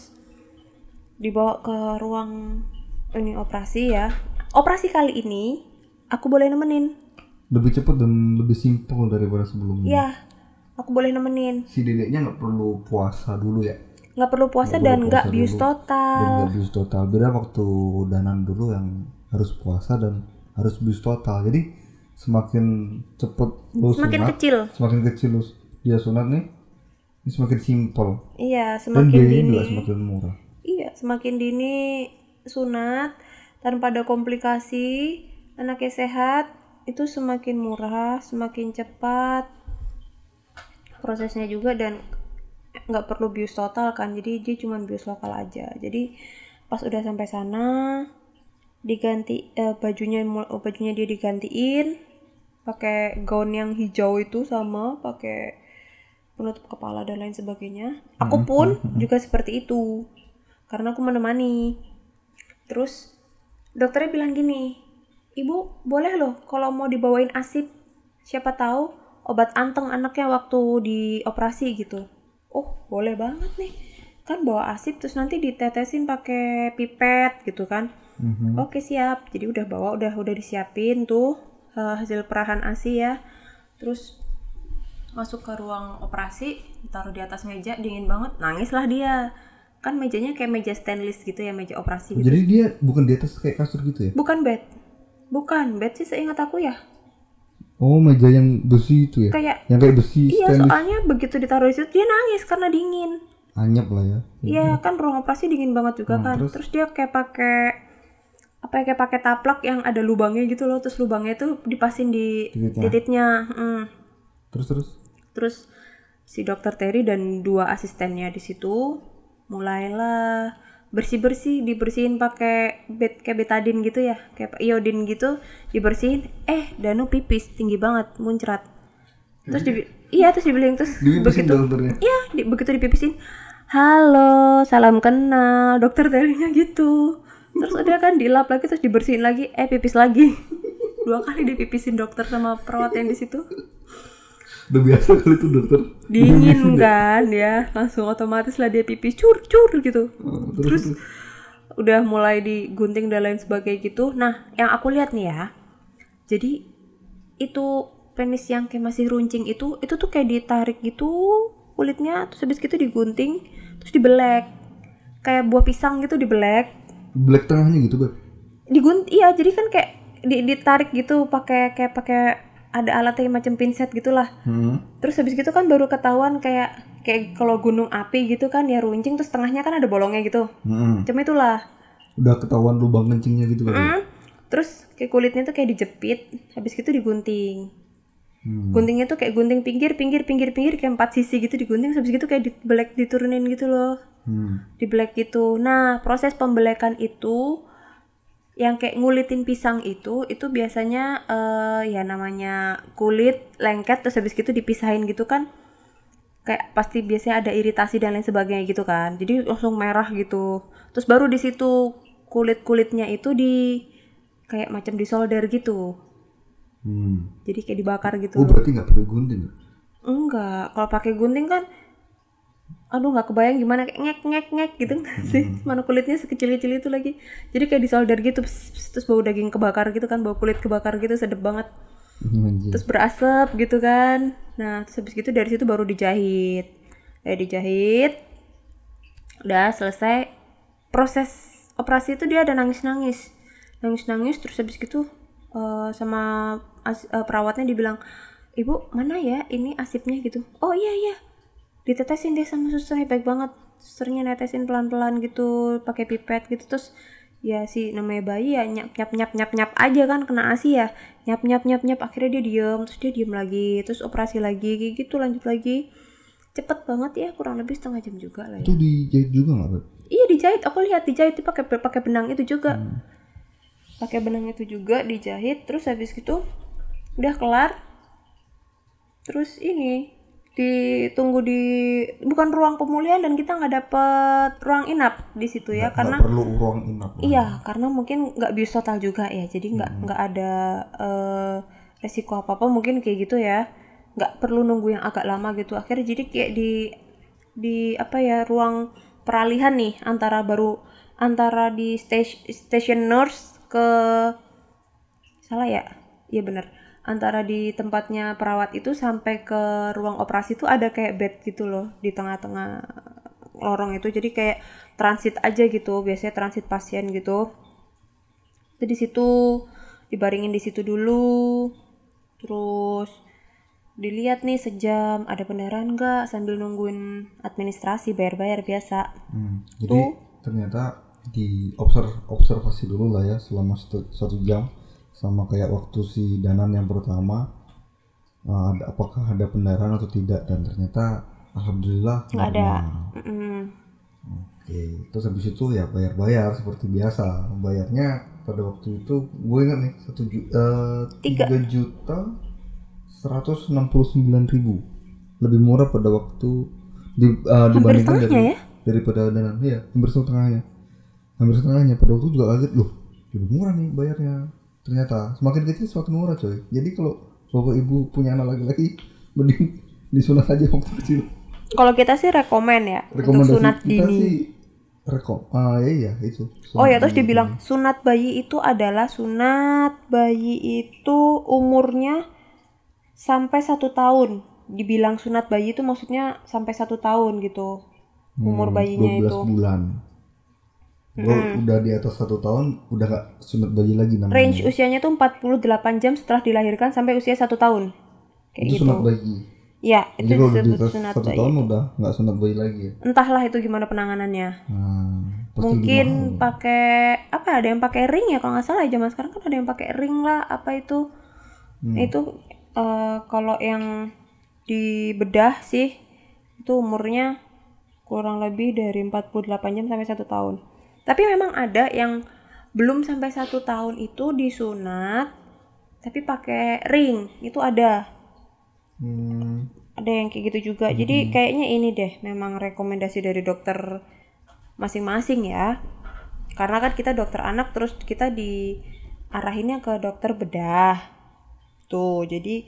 dibawa ke ruang ini operasi ya. Operasi kali ini aku boleh nemenin. Lebih cepat dan lebih simpel daripada sebelumnya. Ya aku boleh nemenin. Si dedeknya nggak perlu puasa dulu ya? Nggak perlu puasa Nggak dan nggak bius total dan nggak bius total. Beda waktu danan dulu yang harus puasa dan harus bius total. Jadi semakin cepet lu semakin sunat kecil. semakin kecil lu dia sunat nih ini semakin simpel. Iya dan semakin biayanya dini. juga semakin murah. Iya semakin dini sunat tanpa ada komplikasi anaknya sehat itu semakin murah semakin cepat prosesnya juga dan nggak perlu bius total kan jadi dia cuma bius lokal aja. Jadi pas udah sampai sana diganti eh, bajunya mul- bajunya dia digantiin pakai gaun yang hijau itu sama pakai penutup kepala dan lain sebagainya. Aku pun juga seperti itu karena aku menemani terus dokternya bilang gini ibu boleh loh kalau mau dibawain asip siapa tahu obat anteng anaknya waktu di operasi gitu oh boleh banget nih kan bawa asip terus nanti ditetesin pakai pipet gitu kan Mhm. Oke siap. Jadi udah bawa, udah udah disiapin tuh eh, hasil perahan ASI ya. Terus masuk ke ruang operasi, ditaruh di atas meja, dingin banget, nangislah dia. Kan mejanya kayak meja stainless gitu ya, meja operasi gitu. jadi dia bukan di atas kayak kasur gitu ya Bukan bed. Bukan bed sih seingat aku ya. oh meja yang besi itu ya Kayak yang kayak besi iya stainless soalnya begitu ditaruh di situ dia nangis karena dingin. anyep lah ya Iya kan ruang operasi dingin banget juga kan. Terus? dia kayak pakai apa ya kayak pakai taplak yang ada lubangnya gitu loh. Terus lubangnya itu dipasin di Titiknya. titiknya. Mm. terus terus Terus si dokter Terry dan dua asistennya di situ mulailah bersih-bersih dibersihin pakai bet kayak betadine gitu ya kayak iodin gitu dibersihin eh Danu pipis tinggi banget muncrat terus di iya terus dibilang terus dipipisin begitu dokternya Iya, di- begitu dipipisin. Halo, salam kenal. Dokter Terry-nya gitu. Terus udah kan dilap lagi terus dibersihin lagi, eh pipis lagi. Dua kali dipipisin dokter sama perawat yang di situ. Udah biasa kali itu dokter Dingin kan ya, langsung otomatis lah dia pipis cur-cur gitu. Oh, terus, terus Udah mulai digunting dan lain sebagainya gitu. Nah, yang aku lihat nih ya. Jadi itu penis yang kayak masih runcing itu itu tuh kayak ditarik gitu kulitnya terus habis gitu digunting terus dibelek kayak buah pisang gitu dibelek Black tengahnya gitu, Beb. digunt iya jadi kan kayak di- ditarik gitu pakai kayak pakai ada alatnya macam pinset gitulah Hmm. terus habis gitu kan baru ketahuan kayak kayak kalau gunung api gitu kan ya runcing terus tengahnya kan ada bolongnya gitu Hmm. cuma itulah Udah ketahuan lubang kencingnya gitu, Beb. Mm. terus kayak kulitnya tuh kayak dijepit habis gitu digunting Hmm. guntingnya tuh kayak gunting pinggir pinggir pinggir pinggir kayak empat sisi gitu digunting habis gitu kayak dibelek diturunin gitu loh Hmm. di black gitu. Nah, proses pembelekan itu yang kayak ngulitin pisang itu itu biasanya eh, ya namanya kulit lengket terus habis gitu dipisahin gitu kan. Kayak pasti biasanya ada iritasi dan lain sebagainya gitu kan. Jadi langsung merah gitu. Terus baru di situ kulit kulitnya itu di kayak macam disolder gitu. Hmm. jadi kayak dibakar gitu. Oh, berarti nggak pakai gunting. Enggak, kalau pakai gunting kan aduh nggak kebayang gimana. Kayak ngek ngek ngek gitu nggak sih? Mana kulitnya sekecil-kecil itu lagi. Jadi kayak disolder gitu pss, pss, terus bau daging kebakar gitu kan bau kulit kebakar gitu sedep banget. Terus berasap gitu kan. Nah terus habis gitu dari situ baru dijahit. Eh dijahit udah selesai proses operasi itu dia ada nangis nangis nangis nangis terus habis gitu eh, sama as- eh, perawatnya dibilang ibu mana ya ini asipnya? Gitu. Oh iya iya ditetesin deh sama susternya baik banget. Susternya netesin pelan pelan gitu pakai pipet gitu. Terus ya si namanya bayi ya nyap nyap nyap nyap nyap aja kan kena asi ya. Nyap nyap nyap nyap akhirnya dia diem terus dia diem lagi terus operasi lagi kayak gitu lanjut lagi. Cepet banget ya kurang lebih setengah jam juga lah ya. Itu dijahit juga nggak, Beb? iya dijahit. Aku lihat dijahit itu pakai pakai benang itu juga. Pakai benang itu juga dijahit. Terus habis gitu udah kelar. Terus ini ditunggu di bukan ruang pemulihan dan kita nggak dapet ruang inap di situ ya Nggak karena perlu ruang inap. Iya, karena mungkin nggak bius total juga ya, jadi nggak Hmm. nggak ada eh, resiko apa apa mungkin kayak gitu ya, nggak perlu nunggu yang agak lama gitu. Akhirnya jadi kayak di di apa ya ruang peralihan nih antara baru antara di station, station nurse ke salah ya, iya bener antara di tempatnya perawat itu sampai ke ruang operasi itu ada kayak bed gitu loh di tengah-tengah lorong itu. Jadi kayak transit aja gitu biasanya transit pasien gitu. Itu di situ dibaringin di situ dulu terus dilihat nih sejam ada pendarahan nggak sambil nungguin administrasi bayar-bayar biasa. Hmm, Jadi ternyata di obser- observasi dulu lah ya selama satu, satu jam sama kayak waktu si Danan yang pertama uh, ada apakah ada pendarahan atau tidak dan ternyata alhamdulillah nggak ada. Mm-mm. Oke, terus habis itu ya bayar-bayar seperti biasa. Bayarnya pada waktu itu gue ingat nih satu ju- eh, Tiga. juta seratus enam puluh sembilan ribu lebih murah pada waktu di, eh, dibandingkan dari ya? daripada dana ya hampir setengahnya hampir setengahnya pada waktu juga kaget loh lebih murah nih bayarnya ternyata semakin kecil semakin murah coy. Jadi kalau bapak ibu punya anak laki-laki mending disunat aja waktu kecil. Kalau kita sih rekomen ya untuk rekomendasi sunat kita dini. sih rekom ah ya iya itu. Oh ya terus Sunat dibilang sunat bayi itu adalah sunat bayi itu umurnya sampai satu tahun. Dibilang sunat bayi itu maksudnya sampai satu tahun gitu umur Hmm, bayinya 12 itu. bulan Bro, udah di atas satu tahun udah gak sunat bayi lagi namanya Range usianya tuh 48 jam setelah dilahirkan sampai usia satu tahun. Kayak itu gitu. sunat bayi Ya itu jadi disebut atas sunat satu bayi. tahun udah nggak sunat bayi lagi ya Entahlah itu gimana penanganannya. lebih Mungkin pakai apa ada yang pakai ring ya kalau nggak salah zaman sekarang kan ada yang pakai ring lah apa itu Hmm. itu eh, kalau yang di bedah sih itu umurnya kurang lebih dari 48 jam sampai satu tahun tapi memang ada yang belum sampai satu tahun itu disunat tapi pakai ring. Itu ada. Hmm, ada yang kayak gitu juga. Jadi kayaknya ini deh memang rekomendasi dari dokter masing-masing ya. Karena kan kita dokter anak terus kita diarahinnya ke dokter bedah. Tuh jadi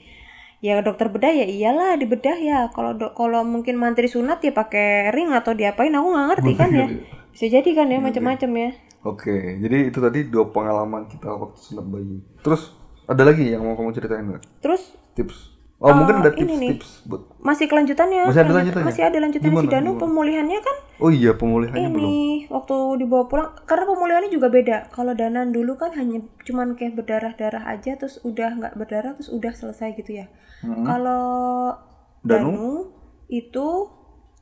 ya dokter bedah ya iyalah di bedah ya. Kalau kalau mungkin mantri sunat ya pakai ring atau diapain aku nggak ngerti kan ya bisa jadi kan ya macam-macam ya Oke, jadi itu tadi dua pengalaman kita waktu sunat bayi. Terus ada lagi yang mau kamu ceritain nggak? terus Tips Oh, mungkin ada ini nih. tips-tips buat Masih kelanjutannya. Masih ada Lanjut- lanjutannya? Masih ada lanjutannya si Gimana, Danu gimana? pemulihannya kan Oh iya, pemulihannya belum. ini waktu dibawa pulang karena pemulihannya juga beda. Kalau Danan dulu kan hanya cuman kayak berdarah-darah aja terus udah nggak berdarah terus udah selesai gitu ya. Kalau Danu? Danu itu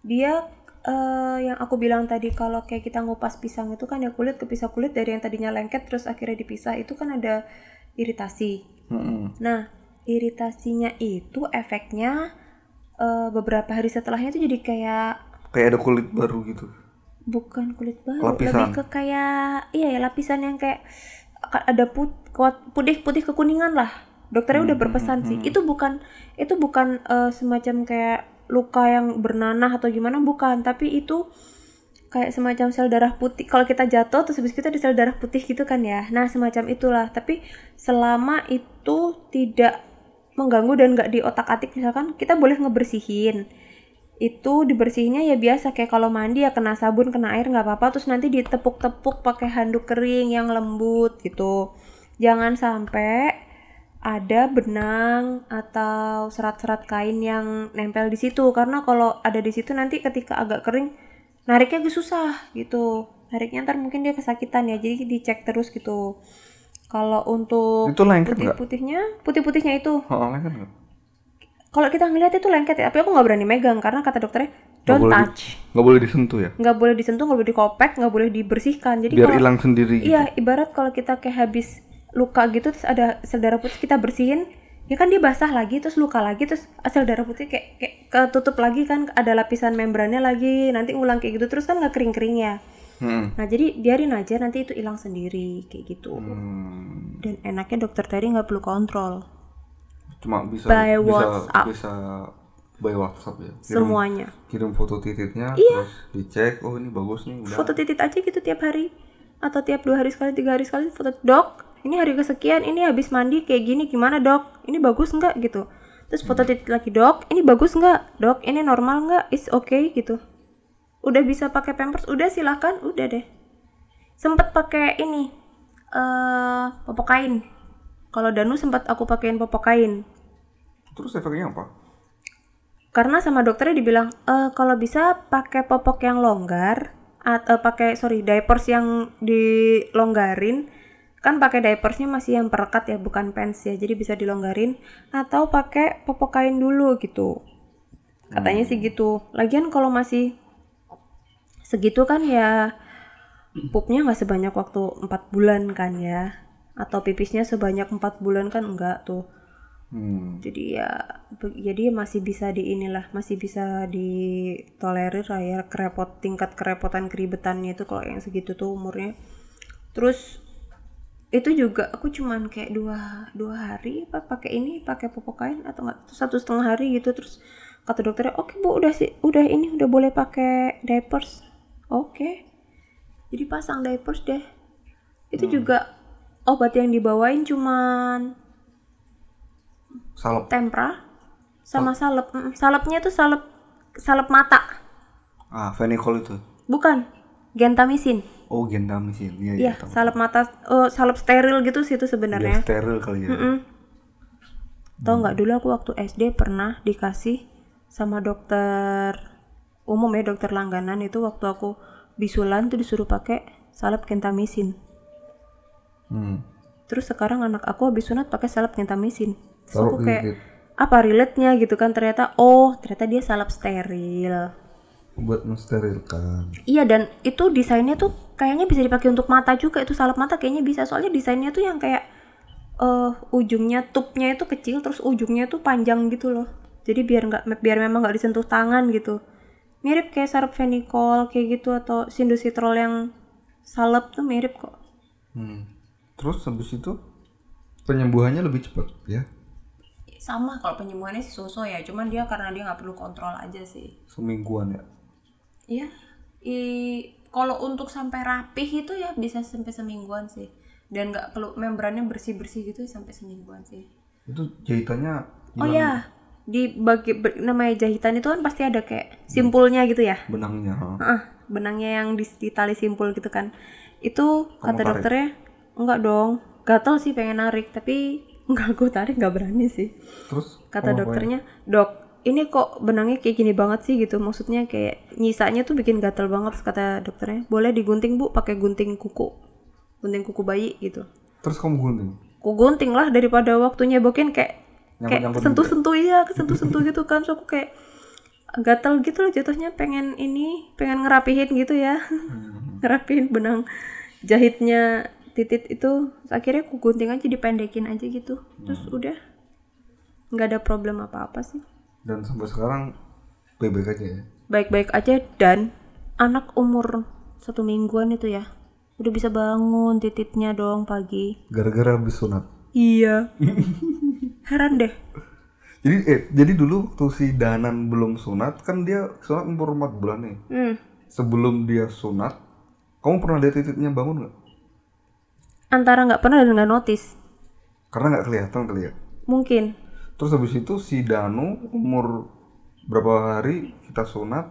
dia eh, yang aku bilang tadi kalau kayak kita ngupas pisang itu kan ya kulit kepisah kulit dari yang tadinya lengket terus akhirnya dipisah itu kan ada iritasi. Mm-mm. Nah, iritasinya itu efeknya eh, beberapa hari setelahnya itu jadi kayak Kayak ada kulit baru gitu. bukan kulit baru, Lapisan. lebih ke kayak iya ya lapisan yang kayak ka- ada put, kuat- putih-putih kekuningan lah. Dokternya udah berpesan sih. Itu bukan itu bukan eh, semacam kayak luka yang bernanah atau gimana bukan, tapi itu kayak semacam sel darah putih. Kalau kita jatuh terus habis kita ada sel darah putih gitu kan ya. Nah, semacam itulah. Tapi selama itu tidak mengganggu dan nggak di otak-atik misalkan kita boleh ngebersihin. Itu dibersihinnya ya biasa kayak kalau mandi ya kena sabun, kena air nggak apa-apa terus nanti ditepuk-tepuk pakai handuk kering yang lembut gitu. Jangan sampai ada benang atau serat-serat kain yang nempel di situ. Karena kalau ada di situ nanti ketika agak kering nariknya agak susah gitu. Nariknya ntar mungkin dia kesakitan ya jadi dicek terus gitu. Kalau untuk Itu putih-putihnya putih-putihnya itu. Oh, lengket kalau kita ngeliat itu lengket ya tapi aku nggak berani megang karena kata dokternya don't di- touch. Nggak boleh disentuh ya? nggak boleh disentuh nggak boleh dikopek nggak boleh dibersihkan. Jadi Biar hilang sendiri gitu. Iya, ibarat kalau kita kayak habis luka gitu terus ada sel darah putih kita bersihin, ya kan dia basah lagi terus luka lagi terus sel darah putih kayak kayak ketutup lagi kan ada lapisan membrannya lagi, nanti ngulang kayak gitu terus kan nggak kering-kering ya. Mm-mm. Nah, jadi biarin aja nanti itu hilang sendiri kayak gitu. Hmm, Dan enaknya dokter Terry nggak perlu kontrol cuma bisa By bisa WhatsApp. bisa by WhatsApp ya. Kirim, semuanya. kirim foto titiknya Iya. terus dicek oh ini bagus nih udah. Foto titik aja gitu tiap hari atau tiap dua hari sekali, tiga hari sekali foto dok. Ini hari kesekian, ini habis mandi kayak gini gimana dok? Ini bagus nggak gitu? Terus foto titik lagi dok, ini bagus nggak dok? Ini normal nggak? Is okay gitu. Udah bisa pakai pampers, udah silakan, udah deh. Sempet pakai ini eh popok kain. Kalau Danu sempat aku pakein popok kain. Terus efeknya apa? Karena sama dokternya dibilang eh kalau bisa pakai popok yang longgar atau pakai sorry diapers yang dilonggarin kan pakai diapersnya masih yang perekat ya bukan pants ya. Jadi bisa dilonggarin atau pakai popok kain dulu gitu. Katanya sih gitu. Lagian kalau masih segitu kan ya pupnya nggak sebanyak waktu empat bulan kan ya. Atau pipisnya sebanyak empat bulan kan enggak tuh. Hmm. jadi ya jadi masih bisa di inilah masih bisa ditolerir lah ya kerepot tingkat kerepotan keribetannya itu kalau yang segitu tuh umurnya. Terus itu juga aku cuman kayak dua dua hari apa pakai ini pakai popok kain atau enggak satu setengah hari gitu terus kata dokternya oke bu udah sih udah ini udah boleh pakai diapers oke jadi pasang diapers deh itu juga obat yang dibawain cuman Salep. tempra sama salep. Mm, Salepnya tuh salep salep mata. Ah, Fenicol itu. Bukan. Gentamisin. Oh, gentamisin. Iya, iya. Iya, tahu. salep mata oh, salep steril gitu sih itu sebenarnya. steril kali ya. Mm. Tahu nggak dulu aku waktu SD pernah dikasih sama dokter umum ya dokter langganan itu waktu aku bisulan tuh disuruh pakai salep gentamisin. Hmm. Terus sekarang anak aku habis sunat pakai salep gentamisin. Terus aku kayak apa relate-nya gitu kan ternyata oh ternyata dia salep steril. Buat mensterilkan. Iya dan itu desainnya tuh kayaknya bisa dipakai untuk mata juga itu salep mata kayaknya bisa soalnya desainnya tuh yang kayak eh ujungnya tubnya itu kecil terus ujungnya tuh panjang gitu loh. Jadi biar nggak biar memang nggak disentuh tangan gitu. Mirip kayak salep fenicol kayak gitu atau sindusitrol yang salep tuh mirip kok. Hmm. Terus habis itu penyembuhannya lebih cepat ya. Sama kalau penyembuhannya sih soso ya, cuman dia karena dia nggak perlu kontrol aja sih. Semingguan ya. Iya. I kalau untuk sampai rapih itu ya bisa sampai semingguan sih. Dan nggak perlu membrannya bersih-bersih gitu sampai semingguan sih. Itu jahitannya Oh ya, di bagi ber- namanya jahitan itu kan pasti ada kayak simpulnya gitu ya. benangnya. ha? Ah, benangnya yang di, di tali simpul gitu kan. Itu Kamu kata tarik? dokternya enggak dong. Gatel sih pengen narik, tapi nggak gue tarik nggak berani sih terus kata dokternya dok ini kok benangnya kayak gini banget sih gitu. Maksudnya kayak nyisanya tuh bikin gatal banget kata dokternya. Boleh digunting bu pakai gunting kuku. Gunting kuku bayi gitu. Terus kamu gunting? Ku gunting lah daripada waktu nyebokin kayak kayak Nyangkut-nyangkut sentuh-sentuh iya kesentuh-sentuh gitu kan. So aku kayak gatal gitu loh jatuhnya pengen ini pengen ngerapihin gitu ya. Ngerapihin benang jahitnya titit itu. Terus akhirnya aku gunting aja dipendekin aja gitu. Terus udah. Nggak ada problem apa-apa sih dan sampai sekarang bebek aja ya? Baik-baik aja dan anak umur satu mingguan itu ya udah bisa bangun tititnya dong pagi. Gara-gara habis sunat? Iya. Heran deh. Jadi eh jadi dulu waktu si Danan belum sunat kan dia sunat umur 4 bulan nih. Hmm. sebelum dia sunat kamu pernah lihat titiknya bangun nggak? Antara nggak pernah dan nggak notice. Karena nggak kelihatan kali ya? Mungkin terus habis itu si Danu umur berapa hari kita sunat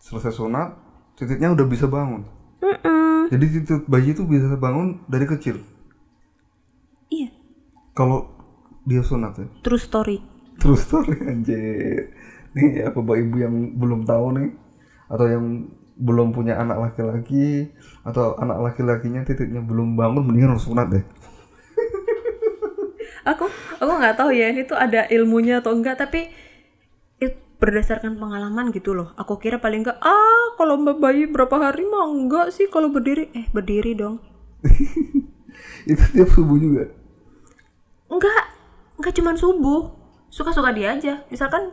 selesai sunat titiknya udah bisa bangun. Mm-mm. jadi titik bayi itu bisa bangun dari kecil. Iya. Kalau dia sunat ya? True story. Terus story anjir. Nih ya bapak ibu yang belum tahu nih? Atau yang belum punya anak laki-laki atau anak laki-lakinya titiknya belum bangun mendingan harus sunat deh aku aku nggak tahu ya ini tuh ada ilmunya atau enggak tapi it, berdasarkan pengalaman gitu loh. Aku kira paling enggak ah kalau mbak bayi berapa hari mah enggak sih kalau berdiri. Eh berdiri dong. Itu tiap subuh juga? Enggak enggak cuman subuh. Suka-suka dia aja. Misalkan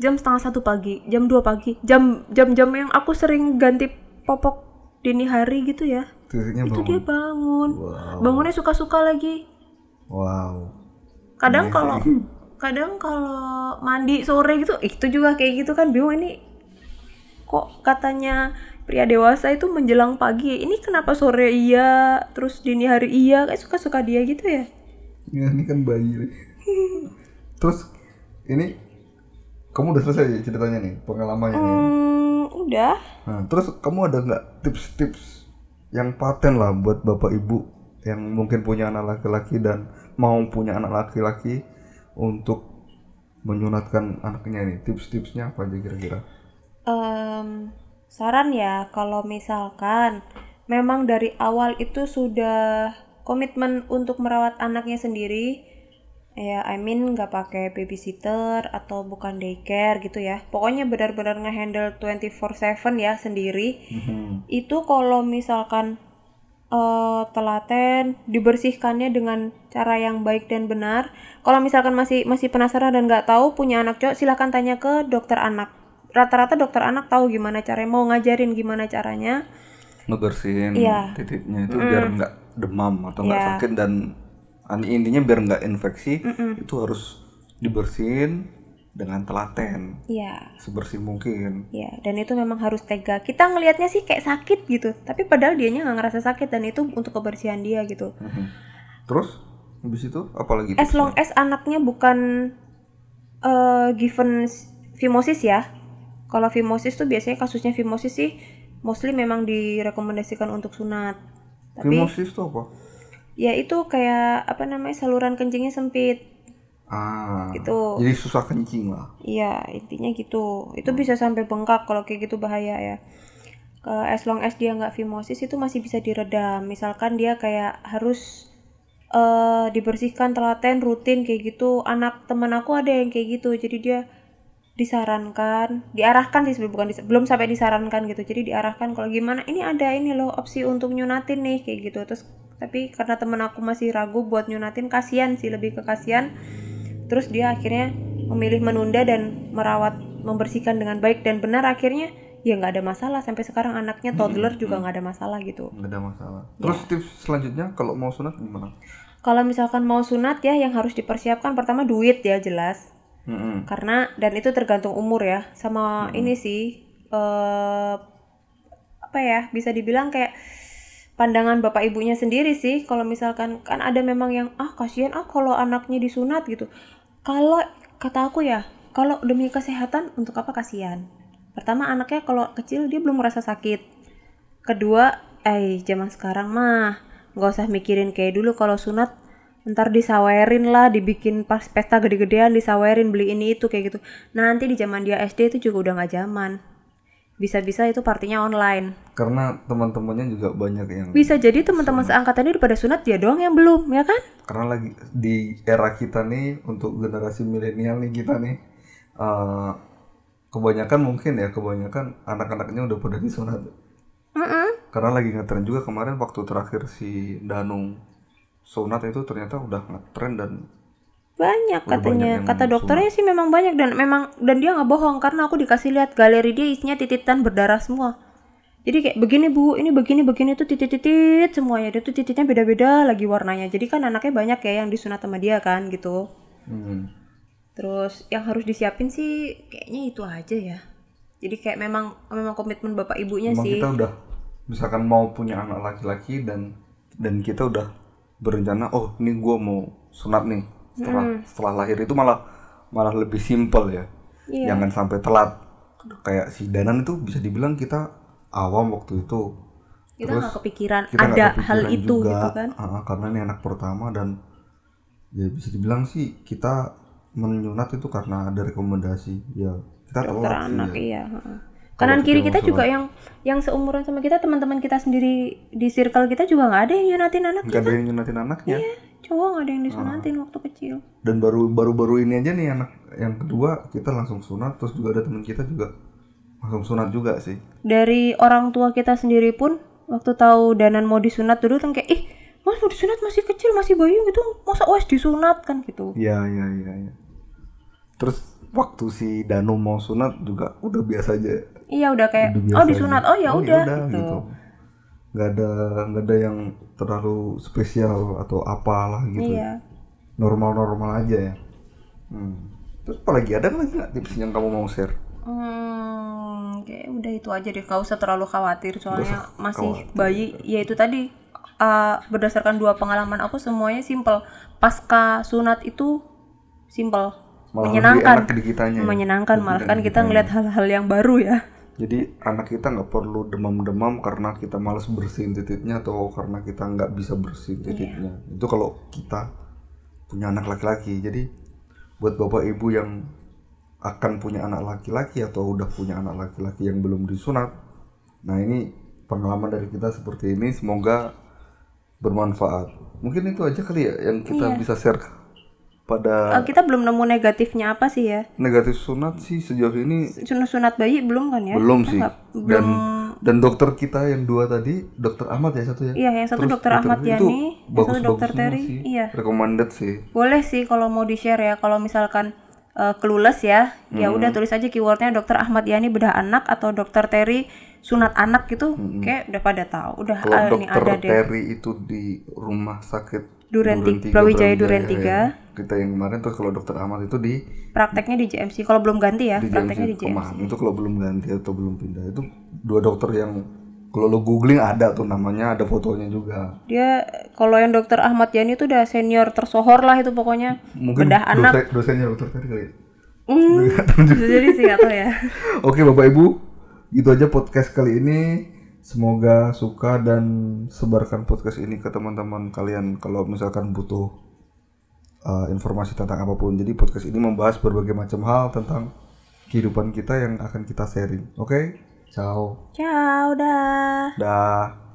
jam setengah satu pagi jam 2 pagi jam jam-jam yang aku sering ganti popok dini hari gitu ya. Itu bangun. dia bangun. Wow. bangunnya suka-suka lagi wow. Kadang kalau kadang kalau mandi sore gitu itu juga kayak gitu kan bingung ini kok katanya pria dewasa itu menjelang pagi ini kenapa sore iya terus dini hari iya? Kayak suka-suka dia gitu ya. Ya ini kan bayi nih. terus ini kamu udah selesai ya ceritanya nih pengalamannya nih? Hmm, udah. Nah, terus kamu ada nggak tips-tips yang paten lah buat bapak ibu yang mungkin punya anak laki-laki dan mau punya anak laki-laki untuk menyunatkan anaknya nih tips-tipsnya apa aja kira-kira? Em, saran ya kalau misalkan memang dari awal itu sudah komitmen untuk merawat anaknya sendiri ya I mean nggak pakai babysitter atau bukan daycare gitu ya. Pokoknya benar-benar ngehandle 24/7 ya sendiri. Itu kalau misalkan eh, telaten dibersihkannya dengan cara yang baik dan benar. Kalau misalkan masih masih penasaran dan nggak tahu punya anak cowok silahkan tanya ke dokter anak. Rata-rata dokter anak tahu gimana caranya mau ngajarin gimana caranya. Ngebersihin Iya. titiknya itu biar nggak demam atau nggak Iya. sakit dan an- intinya biar nggak infeksi itu harus dibersihin dengan telaten ya sebersih mungkin. ya dan itu memang harus tega kita ngelihatnya sih kayak sakit gitu tapi padahal dianya nggak ngerasa sakit dan itu untuk kebersihan dia gitu. Terus habis itu apa lagi? as long as anaknya bukan eh, given fimosis ya kalau fimosis tuh biasanya kasusnya fimosis sih mostly memang direkomendasikan untuk sunat tapi Fimosis itu apa? ya itu kayak apa namanya saluran kencingnya sempit Ah, Gitu. Jadi susah kencing lah. Iya, intinya gitu. Itu bisa sampai bengkak kalau kayak gitu bahaya ya. Eh, as long as dia nggak fimosis itu masih bisa diredam. Misalkan dia kayak harus eh dibersihkan telaten rutin kayak gitu. Anak teman aku ada yang kayak gitu. Jadi dia disarankan, diarahkan sih sebelum bukan dis- belum sampai disarankan gitu. Jadi diarahkan kalau gimana ini ada ini loh opsi untuk nyunatin nih kayak gitu. Terus tapi karena temen aku masih ragu buat nyunatin kasihan sih lebih ke kasihan terus dia akhirnya memilih menunda dan merawat membersihkan dengan baik dan benar. Akhirnya ya nggak ada masalah. Sampai sekarang anaknya toddler juga nggak ada masalah gitu. Nggak ada masalah. Terus tips selanjutnya kalau mau sunat gimana? kalau misalkan mau sunat ya yang harus dipersiapkan pertama duit ya jelas. Mm-mm. karena dan itu tergantung umur ya. Sama ini sih eh apa ya bisa dibilang kayak pandangan bapak ibunya sendiri sih. Kalau misalkan kan ada memang yang ah kasihan ah kalau anaknya disunat gitu kalau kata aku ya kalau demi kesehatan untuk apa kasihan? Pertama anaknya kalau kecil dia belum merasa sakit. Kedua eh zaman sekarang mah nggak usah mikirin kayak dulu kalau sunat ntar disawerin lah dibikin pas pesta gede-gedean disawerin beli ini itu kayak gitu. Nanti di zaman dia SD itu juga udah nggak zaman bisa-bisa itu partinya online. Karena teman-temannya juga banyak yang bisa jadi teman-teman seangkatannya udah pada sunat dia doang yang belum ya kan? Karena lagi di era kita nih untuk generasi milenial nih kita nih eh, kebanyakan mungkin ya kebanyakan anak-anaknya udah pada disunat. Mm-mm. karena lagi ngetren juga kemarin waktu terakhir si Danung sunat itu ternyata udah ngetren dan banyak Udah katanya. banyak kata dokternya sih memang banyak dan memang dan dia nggak bohong karena aku dikasih lihat galeri dia isinya tititan berdarah semua. Jadi kayak begini bu ini begini begini tuh titit-titit semuanya. Dia tuh tititnya beda-beda lagi warnanya. Jadi kan anaknya banyak ya yang disunat sama dia kan gitu. Hmm, terus yang harus disiapin sih kayaknya itu aja ya. Jadi kayak memang memang komitmen bapak ibunya emang sih. kita udah misalkan mau punya anak laki-laki dan dan kita udah berencana oh ini gua mau sunat nih setelah setelah lahir itu malah malah lebih simpel ya. Iya. jangan sampai telat. Kayak si Danan itu bisa dibilang kita awam waktu itu. Kita nggak kepikiran kita ada kepikiran hal itu juga, gitu kan? Ah, karena ini anak pertama dan ya bisa dibilang sih kita menyunat itu karena ada rekomendasi. Ya kita telat sih anak ya. iya. Kanan kiri kita juga yang yang seumuran sama kita teman-teman kita sendiri di circle kita juga nggak ada yang nyunatin anak nggak ada yang nyunatin anaknya? Iya, cowok nggak ada yang Ah. disunatin waktu kecil. Dan baru baru baru ini aja nih anak yang kedua kita langsung sunat terus juga ada teman kita juga langsung sunat juga sih. Dari orang tua kita sendiri pun waktu tahu danan mau disunat dulu kan kayak ih mas mau disunat masih kecil masih bayi gitu masa wes disunat? kan gitu. Iya iya iya iya. Terus waktu si Danu mau sunat juga udah biasa aja iya udah kayak Udah biasa oh disunat aja. oh ya udah gitu. gitu nggak ada nggak ada yang terlalu spesial atau apalah gitu iya normal-normal aja ya hmm. terus apalagi ada lagi nggak tips yang kamu mau share Hmm, kayak udah itu aja deh, gak usah terlalu khawatir soalnya usah masih khawatir. bayi. Ya itu tadi uh, berdasarkan dua pengalaman aku semuanya simple. Pasca sunat itu simple, malah menyenangkan, lebih enak di kitanya ya. menyenangkan. Malah kan kita ngeliat hal-hal yang baru ya. Jadi anak kita nggak perlu demam-demam karena kita malas bersihin titiknya atau karena kita nggak bisa bersihin titiknya. Itu kalau kita punya anak laki-laki. Jadi buat bapak ibu yang akan punya anak laki-laki atau udah punya anak laki-laki yang belum disunat, nah ini pengalaman dari kita seperti ini. Semoga bermanfaat. Mungkin itu aja kali ya yang kita bisa share pada Uh, kita belum nemu negatifnya apa sih ya? negatif sunat sih sejauh ini Sunat sunat bayi belum kan ya? belum Kita sih nggak- dan dan dokter kita yang dua tadi dokter Ahmad ya satu ya Iya, yang satu Terus dokter Ahmad Yani, yang satu dokter Terry. sih. Iya. recommended sih Boleh sih kalau mau di share ya. Kalau misalkan uh, clueless ya, ya udah tulis aja keywordnya dokter Ahmad Yani bedah anak atau dokter Terry sunat anak gitu. Kayak udah pada tahu. Udah kalau ini dokter ada deh. Terry itu di rumah sakit Duren Tiga, Brawijaya Duren ya. Tiga. kita yang kemarin tuh kalau dokter Ahmad itu di Prakteknya di JMC. Kalau belum ganti ya, di prakteknya di JMC JMC. Kemang itu kalau belum ganti atau belum pindah itu dua dokter yang kalau lo googling ada tuh namanya ada fotonya juga Dia kalau yang dokter Ahmad Yani itu udah senior tersohor lah itu pokoknya. mungkin Bedah anak. dosen, dosennya dokter Terry kali ya. Bisa jadi sih atau ya. Oke Bapak Ibu, gitu aja podcast kali ini. Semoga suka dan sebarkan podcast ini ke teman-teman kalian kalau misalkan butuh uh, informasi tentang apa pun. Jadi podcast ini membahas berbagai macam hal tentang kehidupan kita yang akan kita sharing. Oke? Ciao. Ciao dah. Dah.